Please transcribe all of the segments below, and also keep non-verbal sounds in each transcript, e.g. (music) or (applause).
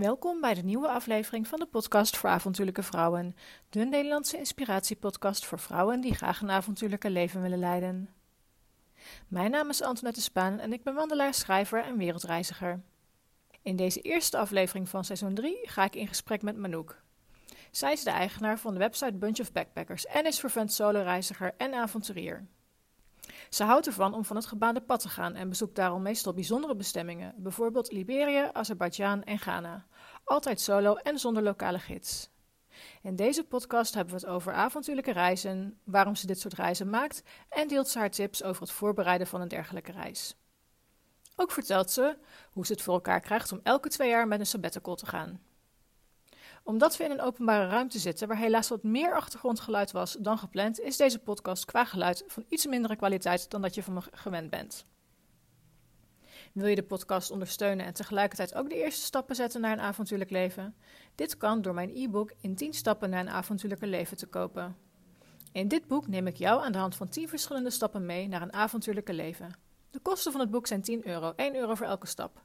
Welkom bij de nieuwe aflevering van de podcast voor avontuurlijke vrouwen. De Nederlandse inspiratiepodcast voor vrouwen die graag een avontuurlijke leven willen leiden. Mijn naam is Antoinette Spaan en ik ben wandelaar, schrijver en wereldreiziger. In deze eerste aflevering van seizoen 3 ga ik in gesprek met Manouk. Zij is de eigenaar van de website Bunch of Backpackers en is vervent soloreiziger en avonturier. Ze houdt ervan om van het gebaande pad te gaan en bezoekt daarom meestal bijzondere bestemmingen, bijvoorbeeld Liberië, Azerbeidzjan en Ghana. Altijd solo en zonder lokale gids. In deze podcast hebben we het over avontuurlijke reizen, waarom ze dit soort reizen maakt en deelt ze haar tips over het voorbereiden van een dergelijke reis. Ook vertelt ze hoe ze het voor elkaar krijgt om elke twee jaar met een sabbatical te gaan omdat we in een openbare ruimte zitten waar helaas wat meer achtergrondgeluid was dan gepland, is deze podcast qua geluid van iets mindere kwaliteit dan dat je van me gewend bent. Wil je de podcast ondersteunen en tegelijkertijd ook de eerste stappen zetten naar een avontuurlijk leven? Dit kan door mijn e-book in 10 stappen naar een avontuurlijke leven te kopen. In dit boek neem ik jou aan de hand van 10 verschillende stappen mee naar een avontuurlijke leven. De kosten van het boek zijn 10 euro, 1 euro voor elke stap.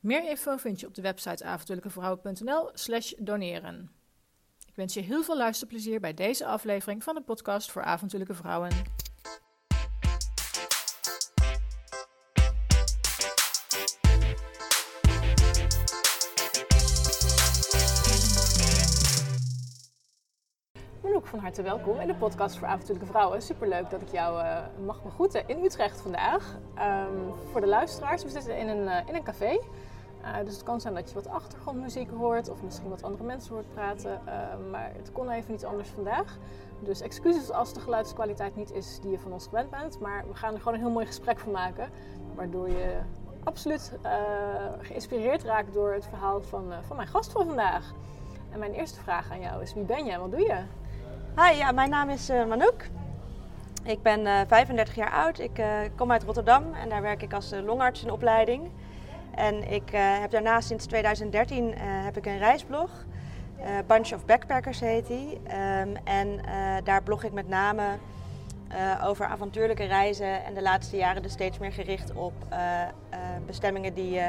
Meer info vind je op de website avontuurlijkevrouwen.nl slash doneren. Ik wens je heel veel luisterplezier bij deze aflevering van de podcast voor avontuurlijke vrouwen. Van harte welkom in de podcast voor avontuurlijke vrouwen. Superleuk dat ik jou uh, mag begroeten in Utrecht vandaag. Um, voor de luisteraars, we zitten in een, uh, in een café. Uh, dus het kan zijn dat je wat achtergrondmuziek hoort of misschien wat andere mensen hoort praten. Uh, maar het kon even niet anders vandaag. Dus excuses als de geluidskwaliteit niet is die je van ons gewend bent. Maar we gaan er gewoon een heel mooi gesprek van maken. Waardoor je absoluut uh, geïnspireerd raakt door het verhaal van, van mijn gast van vandaag. En mijn eerste vraag aan jou is: wie ben je en wat doe je? Hi, ja, mijn naam is Manouk. Ik ben 35 jaar oud. Ik kom uit Rotterdam en daar werk ik als longarts in opleiding. En ik uh, heb daarna sinds 2013 uh, eh, heb ik een reisblog. Uh, Bunch of Backpackers heet die. Um, en daar blog ik met name over avontuurlijke reizen. En de laatste jaren dus steeds meer gericht op bestemmingen die je,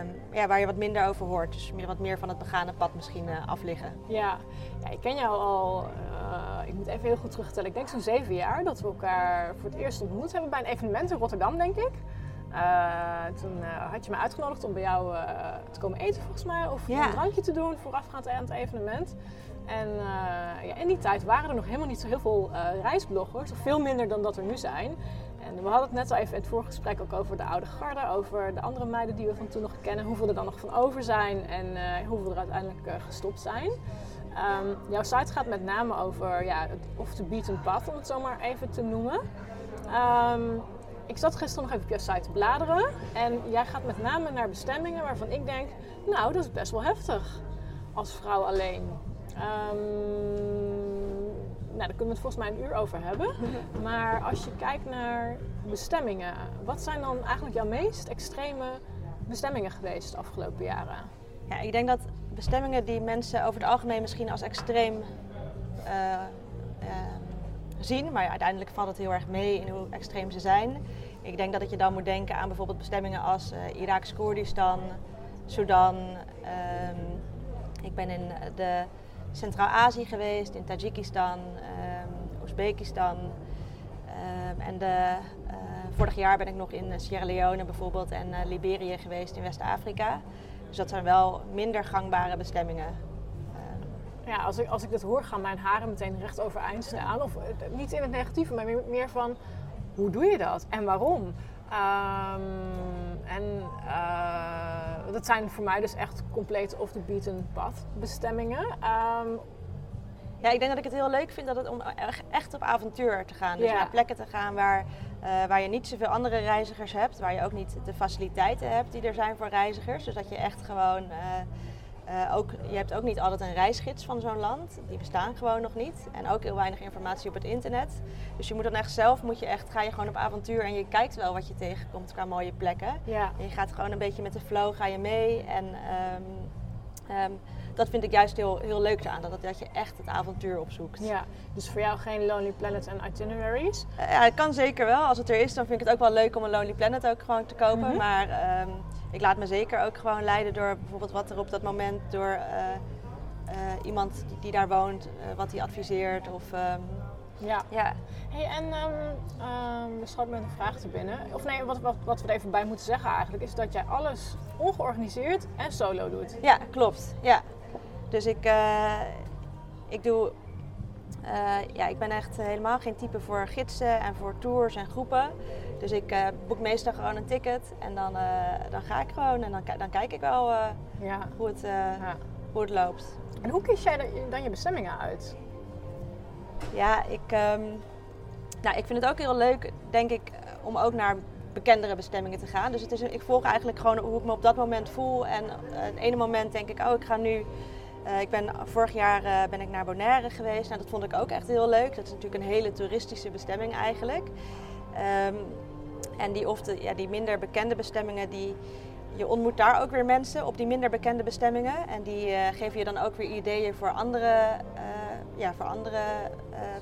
um, ja, waar je wat minder over hoort. Dus wat meer van het begane pad misschien afliggen. Ja. ja, ik ken jou al, ik moet even heel goed terugtellen. Ik denk zo'n zeven jaar dat we elkaar voor het eerst ontmoet hebben bij een evenement in Rotterdam, denk ik. Uh, toen uh, had je me uitgenodigd om bij jou uh, te komen eten, volgens mij. Of ja. een drankje te doen voorafgaand aan het evenement. En ja, in die tijd waren er nog helemaal niet zo heel veel reisbloggers. Of veel minder dan dat er nu zijn. En we hadden het net al even in het vorige gesprek ook over de oude garde. Over de andere meiden die we van toen nog kennen. Hoeveel er dan nog van over zijn. En hoeveel er uiteindelijk gestopt zijn. Um, jouw site gaat met name over ja, het off-the-beaten path, om het zo maar even te noemen. Um, ik zat gisteren nog even op jouw site te bladeren. En jij gaat met name naar bestemmingen waarvan ik denk, nou, dat is best wel heftig. Als vrouw alleen. Um, nou, daar kunnen we het volgens mij een uur over hebben. (laughs) Maar als je kijkt naar bestemmingen, wat zijn dan eigenlijk jouw meest extreme bestemmingen geweest de afgelopen jaren? Ja, ik denk dat bestemmingen die mensen over het algemeen misschien als extreem uh, zien. Maar uiteindelijk valt het heel erg mee in hoe extreem ze zijn. Ik denk dat je dan moet denken aan bijvoorbeeld bestemmingen als uh, Iraks Koerdistan, Sudan. Um, ik ben in de Centraal-Azië geweest, in Tajikistan, um, Oezbekistan. Um, en de, uh, vorig jaar ben ik nog in Sierra Leone bijvoorbeeld en uh, Liberië geweest in West-Afrika. Dus dat zijn wel minder gangbare bestemmingen ja, als ik, als ik dit hoor, gaan mijn haren meteen recht overeind staan. Of eh, niet in het negatieve, maar meer, van hoe doe je dat en waarom? Um, en uh, dat zijn voor mij dus echt compleet off the beaten path bestemmingen. Um, ja, ik denk dat ik het heel leuk vind dat het om echt op avontuur te gaan. Dus naar plekken te gaan waar, uh, waar je niet zoveel andere reizigers hebt. Waar je ook niet de faciliteiten hebt die er zijn voor reizigers. Dus dat je echt gewoon... Uh, uh, ook, je hebt ook niet altijd een reisgids van zo'n land. Die bestaan gewoon nog niet. En ook heel weinig informatie op het internet. Dus je moet dan echt zelf, moet je echt, ga je gewoon op avontuur en je kijkt wel wat je tegenkomt qua mooie plekken. Ja. En je gaat gewoon een beetje met de flow, ga je mee. En um, Ehm, dat vind ik juist heel, heel leuk aan, dat, dat je echt het avontuur opzoekt. Ja, dus voor jou geen Lonely Planet en itineraries? Uh, ja, het kan zeker wel. Als het er is, dan vind ik het ook wel leuk om een Lonely Planet ook gewoon te kopen. Mhm. Maar ehm, ik laat me zeker ook gewoon leiden door bijvoorbeeld wat er op dat moment door eh, eh, iemand die, die daar woont, eh, wat hij adviseert. Of, ehm, Ja. ja. Hey, en um, um, er schoot me een vraag te binnen. Of nee, wat, wat, wat we er even bij moeten zeggen eigenlijk, is dat jij alles ongeorganiseerd en solo doet. ja, klopt. Ja. Dus ik, eh, ik doe. eh, ja, ik ben echt helemaal geen type voor gidsen en voor tours en groepen. Dus ik eh, boek meestal gewoon een ticket en dan, dan ga ik gewoon en dan, dan kijk ik wel Ja. hoe, het, ja. hoe het loopt. En hoe kies jij dan- je bestemmingen uit? Ja, ik, ehm, nou, ik vind het ook heel leuk, denk ik, om ook naar bekendere bestemmingen te gaan. Dus het is, ik volg eigenlijk gewoon hoe ik me op dat moment voel. En het ene moment denk ik, oh, ik ga nu... eh, ik ben, vorig jaar eh, ben ik naar Bonaire geweest. Nou, dat vond ik ook echt heel leuk. Dat is natuurlijk een hele toeristische bestemming eigenlijk. Ehm, en die, of de, ja, die minder bekende bestemmingen, die, je ontmoet daar ook weer mensen op die minder bekende bestemmingen. En die eh, geven je dan ook weer ideeën voor andere, ja, voor andere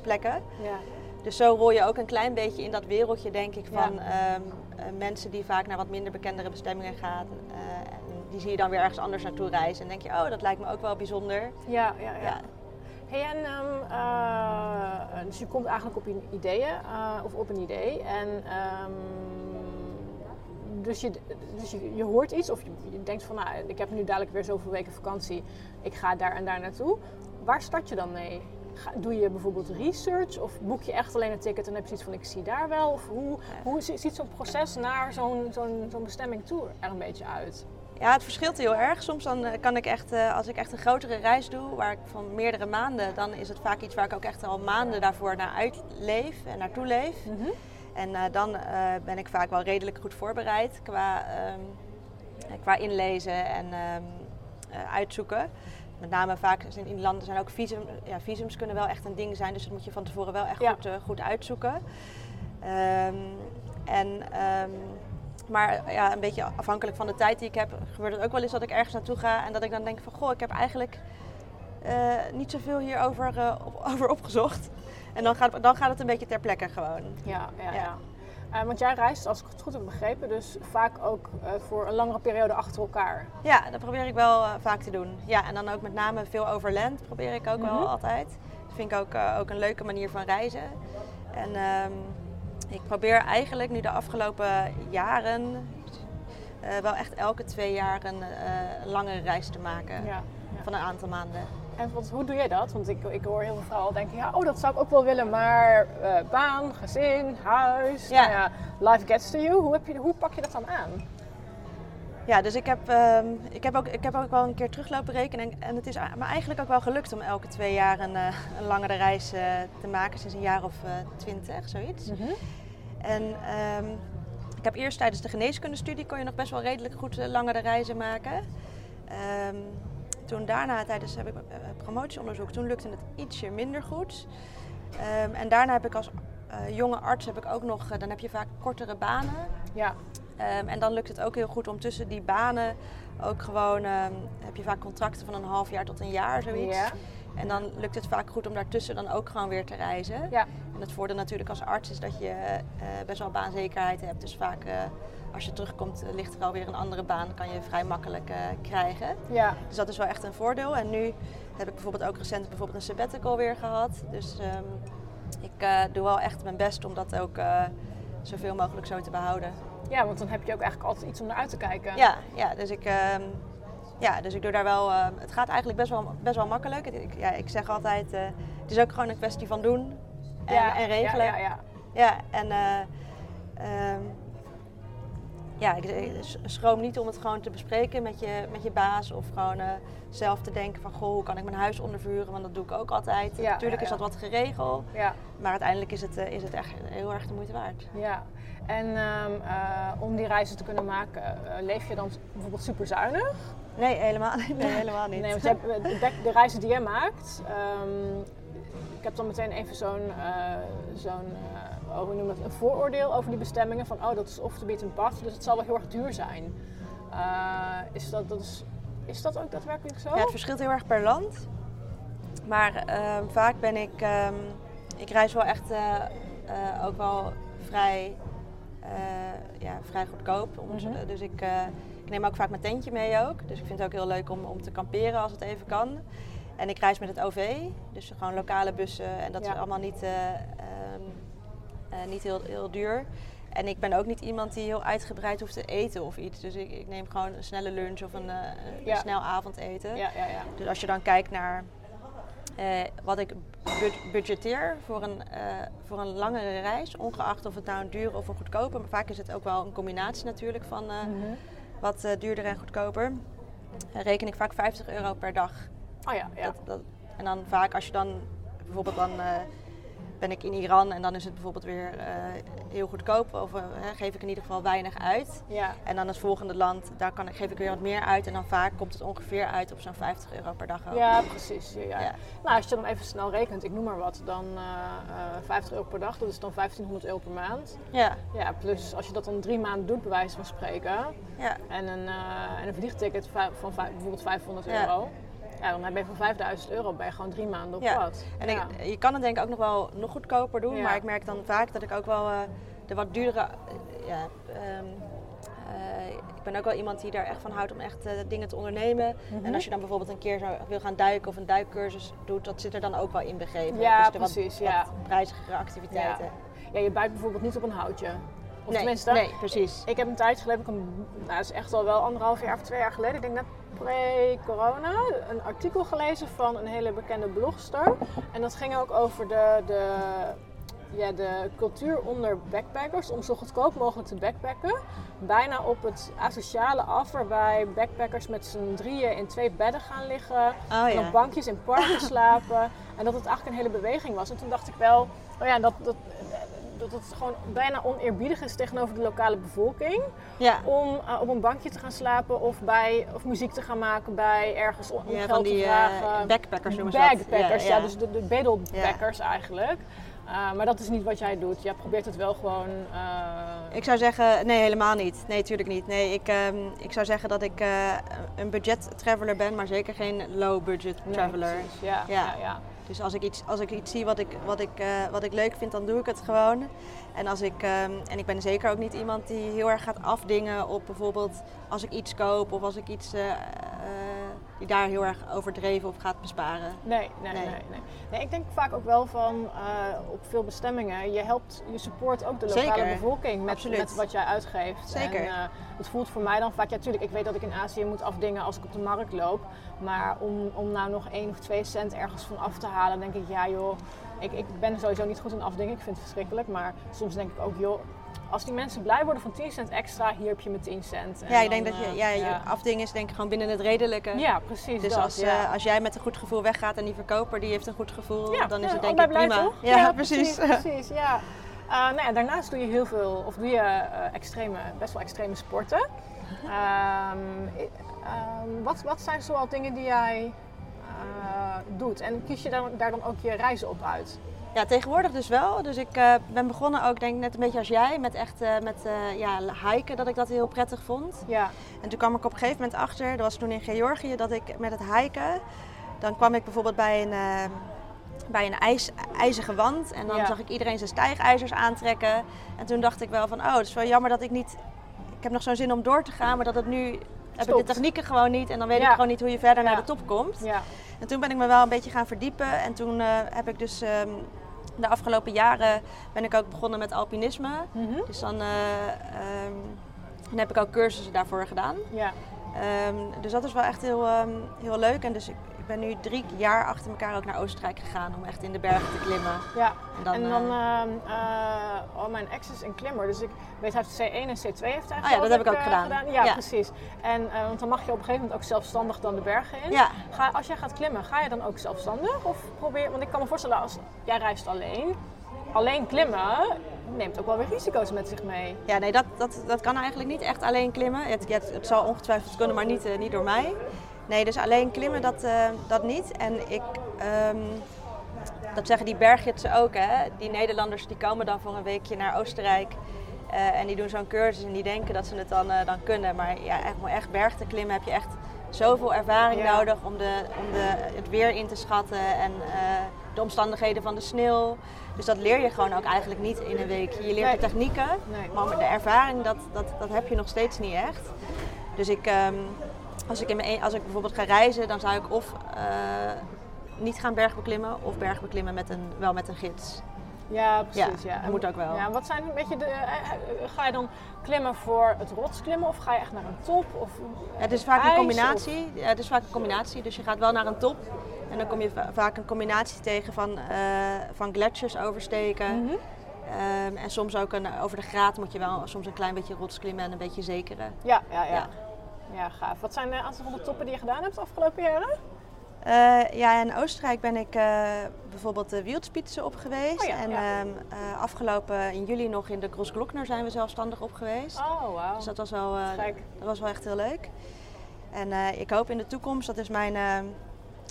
plekken. Ja. Dus zo rol je ook een klein beetje in dat wereldje, denk ik, van ehm, eh, mensen die vaak naar wat minder bekendere bestemmingen gaan. en die zie je dan weer ergens anders naartoe reizen. En denk je, oh, dat lijkt me ook wel bijzonder. Ja, ja, ja. Ja. Hey, en, ehm, eh, dus je komt eigenlijk op je ideeën eh, of op een idee. En, ehm, dus je, dus je, je hoort iets of je, je denkt van, nou, ik heb nu dadelijk weer zoveel weken vakantie. Ik ga daar en daar naartoe. Waar start je dan mee? Ga- doe je bijvoorbeeld research of boek je echt alleen een ticket en heb je iets van, ik zie daar wel? Of hoe, hoe zi- ziet zo'n proces naar zo'n zo'n zo'n bestemming toe er een beetje uit? Ja, het verschilt heel erg. Soms dan eh, kan ik echt, eh, als ik echt een grotere reis doe, waar ik van meerdere maanden, dan is het vaak iets waar ik ook echt al maanden daarvoor naar uitleef en naartoe leef. En eh, dan ben ik vaak wel redelijk goed voorbereid qua, ehm, eh, qua inlezen en ehm, eh, uitzoeken. Met name vaak in landen zijn ook visum, ja, visums kunnen wel echt een ding zijn, dus dat moet je van tevoren wel echt Ja. goed, goed uitzoeken. Ehm, en, maar ja, een beetje afhankelijk van de tijd die ik heb, gebeurt het ook wel eens dat ik ergens naartoe ga en dat ik dan denk van goh, ik heb eigenlijk eh, niet zoveel hierover op, (laughs) over opgezocht. En dan gaat, dan gaat het een beetje ter plekke gewoon. Ja, ja, ja. Ja. Eh, want jij reist, als ik het goed heb begrepen, dus vaak ook voor een langere periode achter elkaar. Ja, dat probeer ik wel vaak te doen. Ja, en dan ook met name veel over land probeer ik ook Mhm. wel altijd. Dat vind ik ook, ook een leuke manier van reizen. En ehm, ik probeer eigenlijk nu de afgelopen jaren eh, wel echt elke twee jaar een eh, langere reis te maken. Ja. ja. Van een aantal maanden. En wat, hoe doe jij dat? Want ik, ik hoor heel veel vrouwen denken, ja, oh, dat zou ik ook wel willen, maar eh, baan, gezin, huis, Ja. nou ja, life gets to you. Hoe, heb je, hoe pak je dat dan aan? Ja, dus ik heb, ehm, ik, heb ook, ik heb ook wel een keer teruglopen rekenen. En, en het is me eigenlijk ook wel gelukt om elke twee jaar een, eh, een langere reis eh, te maken. Sinds een jaar of eh, twintig, zoiets. En ehm, ik heb eerst tijdens de geneeskundestudie kon je nog best wel redelijk goed langere reizen maken. Ehm, toen daarna, tijdens heb ik, promotieonderzoek, toen lukte het ietsje minder goed. En daarna heb ik als jonge arts heb ik ook nog, dan heb je vaak kortere banen. Ja, Ehm, en dan lukt het ook heel goed om tussen die banen ook gewoon, ehm, heb je vaak contracten van een half jaar tot een jaar, zoiets. Ja. En dan lukt het vaak goed om daartussen dan ook gewoon weer te reizen. ja, En het voordeel natuurlijk als arts is dat je eh, best wel baanzekerheid hebt. Dus vaak eh, als je terugkomt eh, ligt er alweer een andere baan, kan je vrij makkelijk krijgen. ja. Dus dat is wel echt een voordeel. En nu heb ik bijvoorbeeld ook recent bijvoorbeeld een sabbatical weer gehad. Dus ehm, ik doe wel echt mijn best om dat ook zoveel mogelijk zo te behouden. Ja, want dan heb je ook eigenlijk altijd iets om naar uit te kijken. Ja, ja, dus ik, ehm, ja, dus ik doe daar wel. ehm, het gaat eigenlijk best wel, best wel makkelijk. Ik, ja, ik zeg altijd, eh, het is ook gewoon een kwestie van doen en, Ja, en regelen. Ja, ja, ja. Ja, en eh, ehm, ja, ik, schroom niet om het gewoon te bespreken met je, met je baas of gewoon eh, zelf te denken van goh, hoe kan ik mijn huis ondervuren? Want dat doe ik ook altijd. Ja, Natuurlijk is dat wat geregeld, ja. maar uiteindelijk is het, is het echt heel erg de moeite waard. Ja, en ehm, eh, om die reizen te kunnen maken, eh, leef je dan bijvoorbeeld super zuinig? Nee, helemaal, nee, helemaal niet. Nee, want je hebt, eh, de, de reizen die jij maakt, ehm, ik heb dan meteen even zo'n, zo'n oh, hoe noem dat, een vooroordeel over die bestemmingen. Van, oh, dat is off the beaten path, dus het zal wel heel erg duur zijn. Is dat, dat is, Is dat ook daadwerkelijk zo? Ja, het verschilt heel erg per land. Maar ehm, vaak ben ik, ik reis wel echt ook wel vrij, ja, vrij goedkoop. Om, Mhm. Dus ik, eh, ik neem ook vaak mijn tentje mee ook. Dus ik vind het ook heel leuk om, om te kamperen als het even kan. En ik reis met het OV, dus gewoon lokale bussen. En dat Ja. is allemaal niet, eh, ehm, eh, niet heel, heel duur. En ik ben ook niet iemand die heel uitgebreid hoeft te eten of iets. Dus ik, ik neem gewoon een snelle lunch of een, eh, een Ja. snel avondeten. Ja, ja, ja. Dus als je dan kijkt naar eh, wat ik bud- budgetteer voor een, eh, voor een langere reis, ongeacht of het nou een dure of een goedkope, maar vaak is het ook wel een combinatie natuurlijk van eh, Mhm. wat duurder en goedkoper, reken ik vaak 50 euro per dag. Oh ja, ja. Dat, dat, en dan vaak als je dan bijvoorbeeld dan ben ik in Iran en dan is het bijvoorbeeld weer eh, heel goedkoop of eh, geef ik in ieder geval weinig uit. ja. En dan het volgende land, daar kan ik, geef ik weer wat meer uit. En dan vaak komt het ongeveer uit op zo'n 50 euro per dag ook. Ja, precies. Ja, ja. Ja. Nou, als je dan even snel rekent, ik noem maar wat, dan eh, eh, 50 euro per dag, dat is dan 1500 euro per maand. Ja, Ja, plus als je dat dan drie maanden doet, bij wijze van spreken, ja, en een, en een vliegticket va- van bijvoorbeeld 500 Ja. euro, ja, dan ben je voor 5000 euro ben je gewoon drie maanden op Ja. pad. En ja. ik, je kan het denk ik ook nog wel nog goedkoper doen. Ja. Maar ik merk dan vaak dat ik ook wel eh, de wat duurdere... ja, ehm, eh, ik ben ook wel iemand die daar echt van houdt om echt eh, dingen te ondernemen. Mhm. En als je dan bijvoorbeeld een keer zo wil gaan duiken of een duikcursus doet, dat zit er dan ook wel in begrepen. Ja, dus de wat- precies, Wat, ja. prijzigere activiteiten. ja, je bijt bijvoorbeeld niet op een houtje. Of nee, tenminste, nee, precies. Ik heb een tijdje geleden, ik een, nou, dat is echt al wel anderhalf jaar of twee jaar geleden, ik denk net pre-corona, een artikel gelezen van een hele bekende blogster. En dat ging ook over de, de, ja, de cultuur onder backpackers, om zo goedkoop mogelijk te backpacken. Bijna op het asociale af, waarbij backpackers met z'n drieën in twee bedden gaan liggen. Oh en op bankjes in parken (laughs) slapen. En dat het eigenlijk een hele beweging was. En toen dacht ik wel, oh ja, dat, dat, dat het gewoon bijna oneerbiedig is tegenover de lokale bevolking. Ja, Om eh, op een bankje te gaan slapen of, bij, of muziek te gaan maken bij ergens om, ja geld van die te eh, vragen. backpackers noemen ze. Backpackers, ja, ja. dus de, de bedelbackers eigenlijk. Eh, maar dat is niet wat jij doet. Jij probeert het wel gewoon... Ik zou zeggen, nee, helemaal niet. Nee, tuurlijk niet. Nee, ik, ehm, ik zou zeggen dat ik een budget traveler ben, maar zeker geen low budget nee, traveler. precies, Ja, ja. Ja. Ja, Dus als ik iets, als ik iets zie wat ik, wat, ik, eh, wat ik leuk vind, dan doe ik het gewoon. En, als ik, ehm, en ik ben zeker ook niet iemand die heel erg gaat afdingen op bijvoorbeeld als ik iets koop of als ik iets eh, eh, die daar heel erg overdreven op gaat besparen. Nee, nee, nee, Nee. nee, nee. ik denk vaak ook wel van eh, op veel bestemmingen, je helpt, je support ook de lokale Zeker. bevolking met, met wat jij uitgeeft. Zeker. En, eh, het voelt voor mij dan vaak, ja natuurlijk, ik weet dat ik in Azië moet afdingen als ik op de markt loop. Maar om, om nou nog één of twee cent ergens van af te halen, denk ik, ja joh, ik, ik ben sowieso niet goed in afdingen, ik vind het verschrikkelijk. Maar soms denk ik ook, joh, als die mensen blij worden van 10 cent extra, hier heb je mijn 10 cent. En ja, ik dan, denk dat je, eh, ja, je afdingen is denk ik gewoon binnen het redelijke. Ja, precies. Dus dat, als, ja. eh, als jij met een goed gevoel weggaat en die verkoper die heeft een goed gevoel, Ja, dan is het denk ik prima. toch? Ja, (laughs) precies. precies, ja. Eh, nou ja, daarnaast doe je heel veel, of doe je extreme, best wel extreme sporten. (laughs) Ehm, ehm, wat, wat zijn zoal dingen die jij doet? En kies je daar, daar dan ook je reizen op uit? Ja, tegenwoordig dus wel. Dus ik eh, ben begonnen ook, denk ik, net een beetje als jij, met echt eh, met, eh, ja, hiken, dat ik dat heel prettig vond. Ja, En toen kwam ik op een gegeven moment achter, dat was toen in Georgië, dat ik met het hiken, dan kwam ik bijvoorbeeld bij een, bij een ijs, ijzige wand en dan Ja. zag ik iedereen zijn stijgijzers aantrekken. En toen dacht ik wel van, oh, het is wel jammer dat ik niet, ik heb nog zo'n zin om door te gaan, maar dat het nu, heb de technieken gewoon niet en dan weet ik gewoon niet hoe je verder naar de top komt. ja, En toen ben ik me wel een beetje gaan verdiepen. En toen eh, heb ik dus ehm, de afgelopen jaren ben ik ook begonnen met alpinisme. Mhm. Dus dan, eh, ehm, dan heb ik ook cursussen daarvoor gedaan. ja. Ehm, dus dat is wel echt heel, heel leuk. En dus ik ben nu drie jaar achter elkaar ook naar Oostenrijk gegaan om echt in de bergen te klimmen. ja. En dan, en dan, eh, oh, mijn ex is een klimmer, dus ik weet hij heeft C1 en C2 heeft hij Oh ja, dat heb ik ook eh, gedaan. Ja, Ja. precies. En, want dan mag je op een gegeven moment ook zelfstandig dan de bergen in. ja, Ga, als jij gaat klimmen, ga je dan ook zelfstandig? Of probeer, want ik kan me voorstellen, als jij reist alleen, alleen klimmen neemt ook wel weer risico's met zich mee. ja, nee, dat, dat, dat kan eigenlijk niet echt alleen klimmen. Het, het, het zal ongetwijfeld kunnen, maar niet, niet door mij. Nee, dus alleen klimmen, dat, eh, dat niet. En ik, ehm, dat zeggen die berggidsen ook, hè. Die Nederlanders die komen dan voor een weekje naar Oostenrijk. eh, en die doen zo'n cursus en die denken dat ze het dan, eh, dan kunnen. Maar ja, echt, om echt berg te klimmen heb je echt zoveel ervaring Ja. nodig om, de, om de, het weer in te schatten en de omstandigheden van de sneeuw. Dus dat leer je gewoon ook eigenlijk niet in een week. Je leert Nee. de technieken, Nee. maar de ervaring, dat, dat, dat heb je nog steeds niet echt. Dus ik, ehm, als, ik in mijn, e- als ik bijvoorbeeld ga reizen, dan zou ik of eh, niet gaan bergbeklimmen of bergbeklimmen met een, wel met een gids. Ja, precies. Ja, Ja, dat moet ook wel. Ja, wat zijn een beetje de, eh, eh, ga je dan klimmen voor het rotsklimmen of ga je echt naar een top? Of Het is vaak een combinatie. Ja, het is vaak een combinatie. Dus je gaat wel naar een top. En dan kom je va- vaak een combinatie tegen van, van gletsjers oversteken. Mhm. Ehm, en soms ook een, over de graad moet je wel soms een klein beetje rots klimmen en een beetje zekeren. Ja, ja, ja. Ja. Gaaf. Wat zijn de aantal van de toppen die je gedaan hebt de afgelopen jaren? Eh, ja, in Oostenrijk ben ik eh, bijvoorbeeld de Wildspitze op geweest. Oh ja, en ja. ehm, eh, afgelopen in juli nog in de Großglockner zijn we zelfstandig op geweest. Oh, wauw. Dus dat was, wel, dat was wel echt heel leuk. En ik hoop in de toekomst, dat is mijn, eh,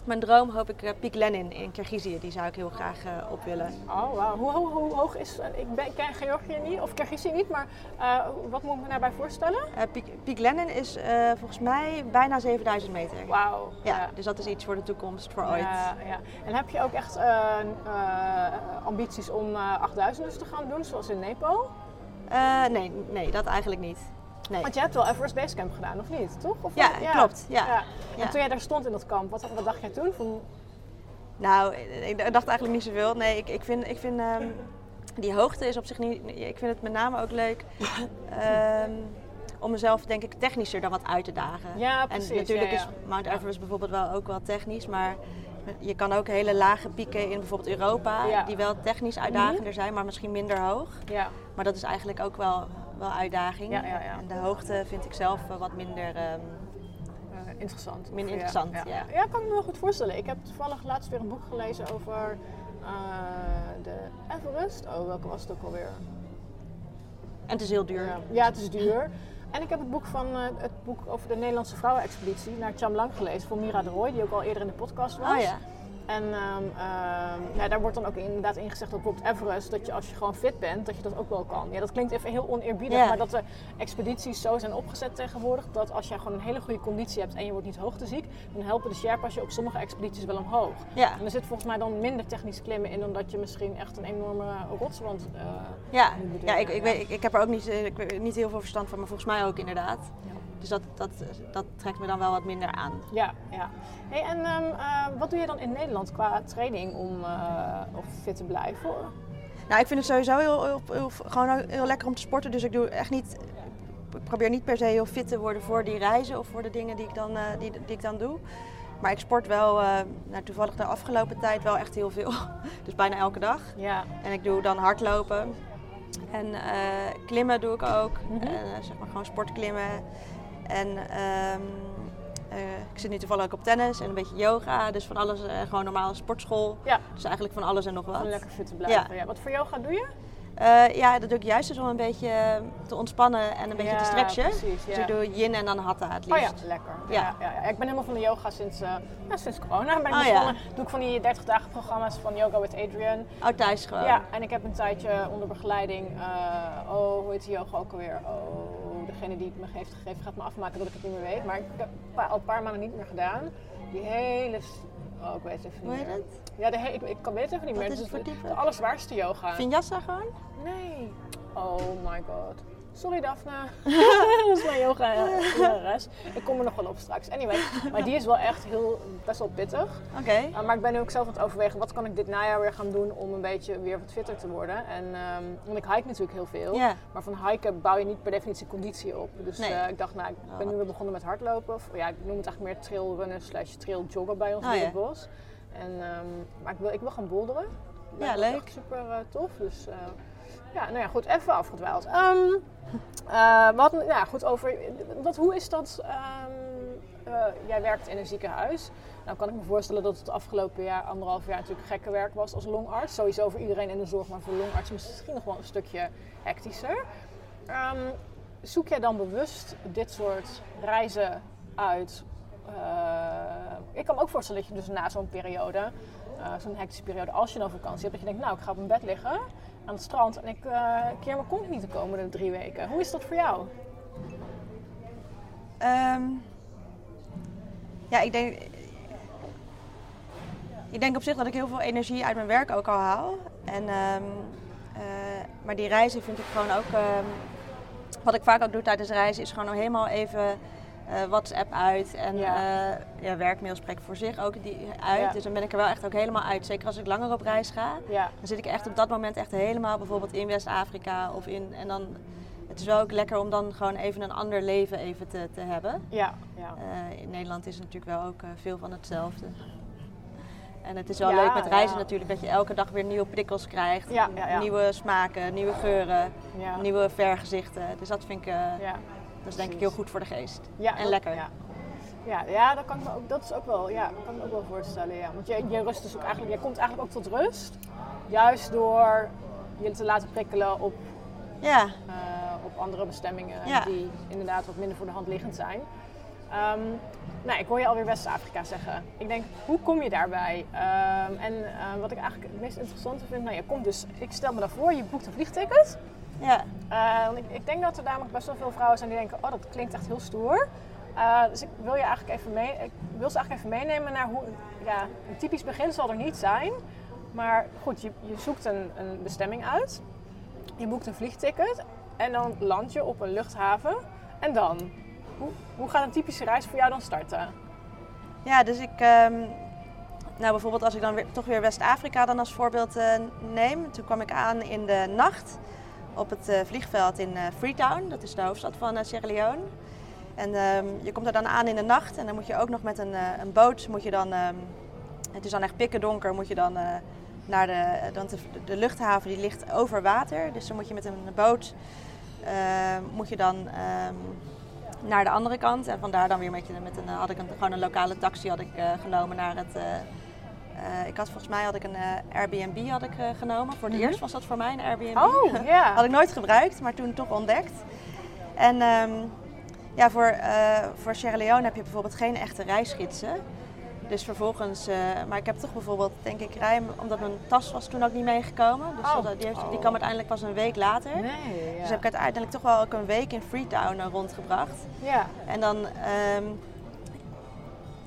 mijn droom, hoop ik uh, Piek Lenin in Kirgizië. Die zou ik heel graag eh, op willen. Oh, wauw. Hoe, hoe, hoe hoog is... eh, Ik, ben, ik ken Georgië niet, of Kirgizië niet, maar eh, wat moet ik me daarbij voorstellen? Eh, Piek, Piek Lenin is eh, volgens mij bijna 7000 meter. Wauw. Ja, dus dat is iets voor de toekomst, voor ooit. Ja, ja. En heb je ook echt eh, eh, ambities om eh 8000 dus te gaan doen, zoals in Nepal? Eh, nee, nee, dat eigenlijk niet. Nee. Want je hebt wel Everest Basecamp gedaan, of niet? Toch? Of Ja, wat? klopt, ja. En Ja. toen jij daar stond in dat kamp, wat, wat dacht jij toen? Van, Nou, ik dacht eigenlijk niet zoveel. Nee, ik, ik vind, ik vind ehm, die hoogte is op zich niet. Ik vind het met name ook leuk (laughs) ehm, om mezelf, denk ik, technischer dan wat uit te dagen. Ja, precies, En natuurlijk ja, ja. is Mount Everest bijvoorbeeld wel ook wel technisch, maar je kan ook hele lage pieken in bijvoorbeeld Europa, Ja. die wel technisch uitdagender zijn, maar misschien minder hoog. ja. Maar dat is eigenlijk ook wel, wel uitdaging. Ja, ja, ja. En de hoogte vind ik zelf wel wat minder. ehm, Eh, interessant. Minder interessant, ja. ja. Kan ik me wel goed voorstellen. Ik heb toevallig laatst weer een boek gelezen over eh, de Everest. Oh, welke was het ook alweer? en het is heel duur. Ja, het is duur. (laughs) En ik heb het boek, van, eh, het boek over de Nederlandse vrouwenexpeditie naar Chamlang gelezen van Mira de Roy, die ook al eerder in de podcast was. Oh ja. En ehm, ehm, ja, daar wordt dan ook inderdaad in gezegd dat bijvoorbeeld Everest, dat je als je gewoon fit bent, dat je dat ook wel kan. Ja, dat klinkt even heel oneerbiedig, Ja. maar dat de expedities zo zijn opgezet tegenwoordig, dat als jij gewoon een hele goede conditie hebt en je wordt niet hoogteziek, dan helpen de Sherpa's je op sommige expedities wel omhoog. Ja. En er zit volgens mij dan minder technisch klimmen in dan dat je misschien echt een enorme rotswand eh Ja, ja, ik, ik, weet, ik, ik heb er ook niet, eh, ik, niet heel veel verstand van, maar volgens mij ook inderdaad. Ja. Dus dat, dat, dat trekt me dan wel wat minder aan. Ja, ja. Hey, en ehm, eh, wat doe je dan in Nederland qua training om eh, of fit te blijven? Nou, ik vind het sowieso heel, heel, heel- gewoon heel lekker om te sporten. Dus ik doe echt niet. Ik probeer niet per se heel fit te worden voor die reizen of voor de dingen die ik dan, eh, die, die ik dan doe. Maar ik sport wel, nou, toevallig de afgelopen tijd wel echt heel veel. (laughs) Dus bijna elke dag. Ja. En ik doe dan hardlopen. En klimmen doe ik ook. Mhm. En, zeg maar gewoon sportklimmen. En ehm, eh, ik zit nu toevallig ook op tennis en een beetje yoga. Dus van alles, eh, gewoon normale sportschool. Ja. Dus eigenlijk van alles en nog wat. Om lekker fit te blijven. Ja. Wat voor yoga doe je? Eh, ja, dat doe ik juist dus om een beetje te ontspannen en een beetje Ja, te stretchen. precies, Dus ja. ik doe yin en dan hatha het Oh ja, liefst. lekker. Ja. Ja. Ik ben helemaal van de yoga sinds, eh, ja, sinds corona. Ben ik Oh begonnen. Doe ik van die 30 dagen programma's van Yoga with Adrian. Oh, thuis gewoon. Ja, en ik heb een tijdje onder begeleiding, oh, hoe heet die yoga ook alweer? Oh, degene die het me heeft gegeven gaat me afmaken dat ik het niet meer weet. Maar ik heb al een paar maanden niet meer gedaan. Die hele, oh, ik weet het even niet Hoe meer. het? Ja, de ik, ik kan weet het even niet Wat meer. is Het de allerzwaarste yoga. Vinyasa gewoon? Nee. Oh my god. Sorry Daphne. (laughs) dat is mijn yoga eh, lerares. Ik kom er nog wel op straks. Anyway, maar die is wel echt heel, best wel pittig. Oké. Uh, maar ik ben nu ook zelf aan het overwegen, wat kan ik dit najaar weer gaan doen om een beetje weer wat fitter te worden. En ehm, want ik hike natuurlijk heel veel. Maar van hiken bouw je niet per definitie conditie op. Dus Nee. eh, ik dacht, nou, ik ben nu weer begonnen met hardlopen. Of, ja, ik noem het eigenlijk meer trailrunnen slash trailjoggen bij ons Oh, in ja. het bos. En, ehm, maar ik wil, ik wil gaan boulderen. Ja, leuk. Echt super eh, tof. Dus eh, ja, nou ja, goed, even afgedwaald. Ehm eh, we hadden, ja, goed over, wat, hoe is dat? ehm, eh, jij werkt in een ziekenhuis. Nou kan ik me voorstellen dat het afgelopen jaar, anderhalf jaar natuurlijk gekke werk was als longarts. Sowieso voor iedereen in de zorg, maar voor longarts misschien nog wel een stukje hectischer. Ehm, zoek jij dan bewust dit soort reizen uit? Eh, ik kan me ook voorstellen dat je dus na zo'n periode, zo'n hectische periode, als je dan vakantie hebt, dat je denkt, nou ik ga op mijn bed liggen aan het strand en ik eh, keer mijn kont niet de komende drie weken. Hoe is dat voor jou? Ehm, Ja, ik denk, ik denk op zich dat ik heel veel energie uit mijn werk ook al haal. En, ehm, eh, maar die reizen vind ik gewoon ook. ehm, wat ik vaak ook doe tijdens reizen is gewoon helemaal even eh, WhatsApp uit. En Ja. ja. ja, werkmail spreekt voor zich ook die uit. Ja. Dus dan ben ik er wel echt ook helemaal uit. Zeker als ik langer op reis ga. Ja, Dan zit ik echt op dat moment echt helemaal bijvoorbeeld in West-Afrika of in. En dan. Het is wel ook lekker om dan gewoon even een ander leven even te, te hebben. ja, ja. Eh, in Nederland is het natuurlijk wel ook veel van hetzelfde. En het is wel leuk met reizen natuurlijk dat je elke dag weer nieuwe prikkels krijgt. Nieuwe smaken, nieuwe geuren, nieuwe vergezichten. Dus dat vind ik, ja. Dat is denk ik heel goed voor de geest. Ja, en dat- lekker. Ja, ja, ja dat, kan ik me ook, dat is ook wel, ja, kan ik me ook wel voorstellen. Ja. Want je, je rust dus ook eigenlijk, je komt eigenlijk ook tot rust. Juist door je te laten prikkelen op, Ja, eh, op andere bestemmingen Ja. die inderdaad wat minder voor de hand liggend zijn. Ehm, nou, ik hoor je alweer West-Afrika zeggen. Ik denk, hoe kom je daarbij? Ehm, en eh, wat ik eigenlijk het meest interessante vind, nou je komt dus, ik stel me daarvoor, je boekt een vliegticket. Ja, Eh, ik, ik denk dat er namelijk best wel veel vrouwen zijn die denken, oh dat klinkt echt heel stoer. Eh, dus ik wil je eigenlijk even mee, ik wil ze eigenlijk even meenemen naar hoe, ja, een typisch begin zal er niet zijn. Maar goed, je, je zoekt een, een bestemming uit, je boekt een vliegticket en dan land je op een luchthaven. En dan, hoe, hoe gaat een typische reis voor jou dan starten? ja, dus ik. ehm, nou, bijvoorbeeld als ik dan weer, toch weer West-Afrika dan als voorbeeld eh, neem. Toen kwam ik aan in de nacht op het eh, vliegveld in eh, Freetown. Dat is de hoofdstad van eh, Sierra Leone. En ehm, je komt er dan aan in de nacht en dan moet je ook nog met een, een boot, moet je dan, ehm, het is dan echt pikken donker, moet je dan naar de, want de, luchthaven die ligt over water. Dus dan moet je met een boot, eh, moet je dan ehm, naar de andere kant. En vandaar dan weer met, je, met een, had ik een, gewoon een lokale taxi had ik, genomen naar het... eh, ik had volgens mij had ik een eh, Airbnb had ik, eh, genomen. Voor het Mhm. eerst was dat voor mij een Airbnb. Oh, (laughs) ja. Had ik nooit gebruikt, maar toen toch ontdekt. En ehm, ja, voor, voor Sierra Leone heb je bijvoorbeeld geen echte reisgidsen. Dus vervolgens, maar ik heb toch bijvoorbeeld, denk ik, ruim, omdat mijn tas was toen ook niet meegekomen. Dus Oh. dat- die, heeft- die Oh. kwam uiteindelijk pas een week later. Nee, ja. Dus heb ik uiteindelijk toch wel ook een week in Freetown rondgebracht. ja. En dan, ehm,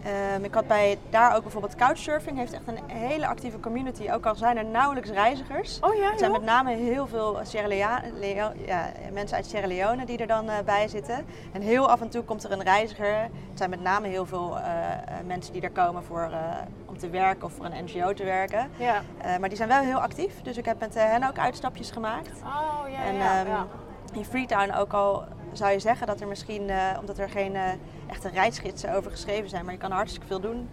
ehm, ik had bij daar ook bijvoorbeeld Couchsurfing, heeft echt een hele actieve community. Ook al zijn er nauwelijks reizigers. Oh ja, Er zijn met name heel veel Sierra Lea- Leo- ja, mensen uit Sierra Leone die er dan eh, bij zitten. En heel af en toe komt er een reiziger. Het zijn met name heel veel eh, eh, mensen die er komen voor, eh, om te werken of voor een NGO te werken. Ja. Eh, maar die zijn wel heel actief. Dus ik heb met eh, hen ook uitstapjes gemaakt. Oh ja, En ja, ehm, in Freetown ook al zou je zeggen dat er misschien, eh, omdat er geen eh, echte reisgidsen over geschreven zijn, maar je kan hartstikke veel doen.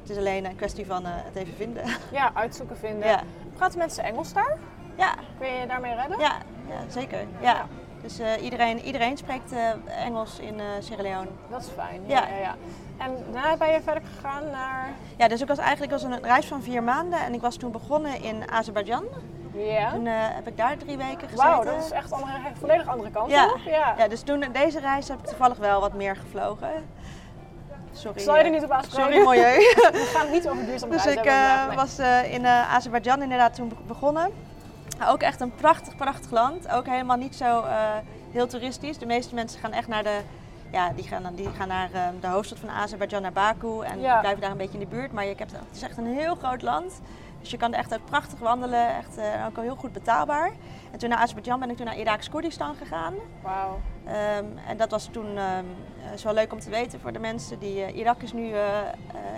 Het is alleen een kwestie van eh, het even vinden. Ja, uitzoeken vinden. ja. Praten mensen Engels daar? Ja, Kun je je daarmee redden? ja, ja, zeker. Ja. Dus eh, iedereen, iedereen spreekt eh, Engels in Sierra Leone. Dat is fijn. Ja. Ja. Ja, ja. En daarna ben je verder gegaan naar. Ja, dus ik was eigenlijk was een reis van vier maanden en ik was toen begonnen in Azerbeidzjan. Ja. Toen eh, heb ik daar drie weken gezeten. Wauw, dat is echt een volledig andere kant, Ja. Ja. Ja, dus toen deze reis heb ik toevallig wel wat meer gevlogen. Sorry. Zal je er eh, niet op aanspreken. Sorry, milieu. (laughs) We gaan het niet over duurzaam Dus ik hebben eh, nee. was in Azerbeidzjan inderdaad toen be- begonnen. Ook echt een prachtig, prachtig land. Ook helemaal niet zo heel toeristisch. De meeste mensen gaan echt naar de, ja, die gaan, die gaan naar de hoofdstad van Azerbeidzjan, naar Baku. En Ja. blijven daar een beetje in de buurt. Maar je hebt, het is echt een heel groot land. Dus je kan er echt ook prachtig wandelen. Echt eh, ook al heel goed betaalbaar. En toen naar Azerbeidzjan ben ik toen naar Iraks Koerdistan gegaan. Wauw. Ehm, en dat was toen ehm, eh, is wel leuk om te weten voor de mensen die. eh, Irak is nu. eh, eh,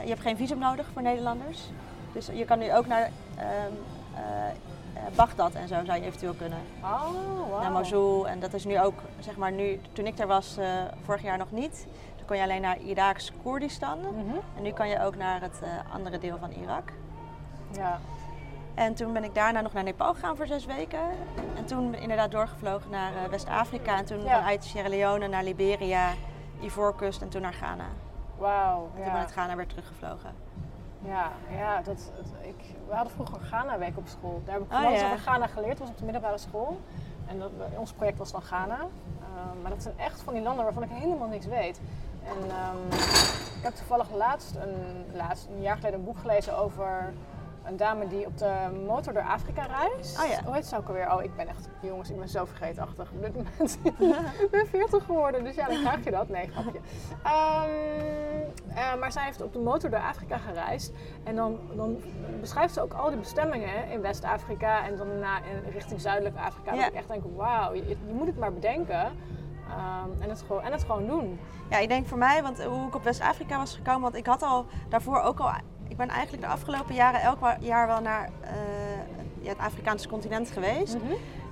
je hebt geen visum nodig voor Nederlanders. Dus je kan nu ook naar ehm eh, eh, Bagdad en zo zou je eventueel kunnen. Oh, wauw. Naar Mosul. En dat is nu ook, zeg maar, nu, toen ik daar was, eh, vorig jaar nog niet. Kon je alleen naar Iraks Koerdistan. Mhm. En nu kan je ook naar het eh, andere deel van Irak. Ja. En toen ben ik daarna nog naar Nepal gegaan voor zes weken. En toen inderdaad doorgevlogen naar eh, West-Afrika. En toen Ja. vanuit Sierra Leone naar Liberia, Ivoorkust en toen naar Ghana. Wauw. En toen Ja. vanuit Ghana weer teruggevlogen. Ja, ja dat, ik, we hadden vroeger Ghana-week op school. Daar heb ik Oh, alles ja. over Ghana geleerd. Dat was op de middelbare school. En dat, ons project was dan Ghana. Ehm, maar dat zijn echt van die landen waarvan ik helemaal niks weet. En ehm, ik heb toevallig laatst een, laatst, een jaar geleden een boek gelezen over een dame die op de motor door Afrika reist. Oh ja. Hoe heet ze ook alweer? Oh, ik ben echt, jongens, ik ben zo vergeetachtig op dit moment. (laughs) ik ben 40 geworden, dus ja, dan krijg je dat. Nee, grapje. Eh, maar zij heeft op de motor door Afrika gereisd. En dan, dan beschrijft ze ook al die bestemmingen in West-Afrika en dan daarna in richting Zuidelijk Afrika. Ja. Dat ik echt denk, wauw, je, je moet het maar bedenken. Ehm, en, het gewoon, en het gewoon doen. Ja, ik denk voor mij, want hoe ik op West-Afrika was gekomen, want ik had al daarvoor ook al, ik ben eigenlijk de afgelopen jaren elk jaar wel naar eh, ja, het Afrikaanse continent geweest.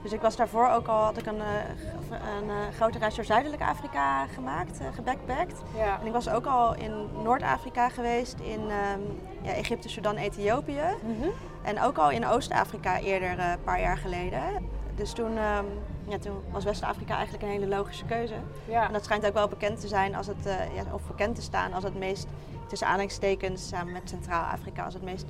Dus ik was daarvoor ook al, had ik een, eh, een eh, grote reis door Zuidelijk Afrika gemaakt, gebackpackt. Ja. En ik was ook al in Noord-Afrika geweest, in ehm, ja, Egypte, Sudan, Ethiopië. Mhm. En ook al in Oost-Afrika eerder, een paar jaar geleden. Dus toen, ehm, ja, toen was West-Afrika eigenlijk een hele logische keuze. Ja. En dat schijnt ook wel bekend te zijn als het, eh, ja, of bekend te staan als het meest, tussen aanhalingstekens, samen met Centraal-Afrika, als het meest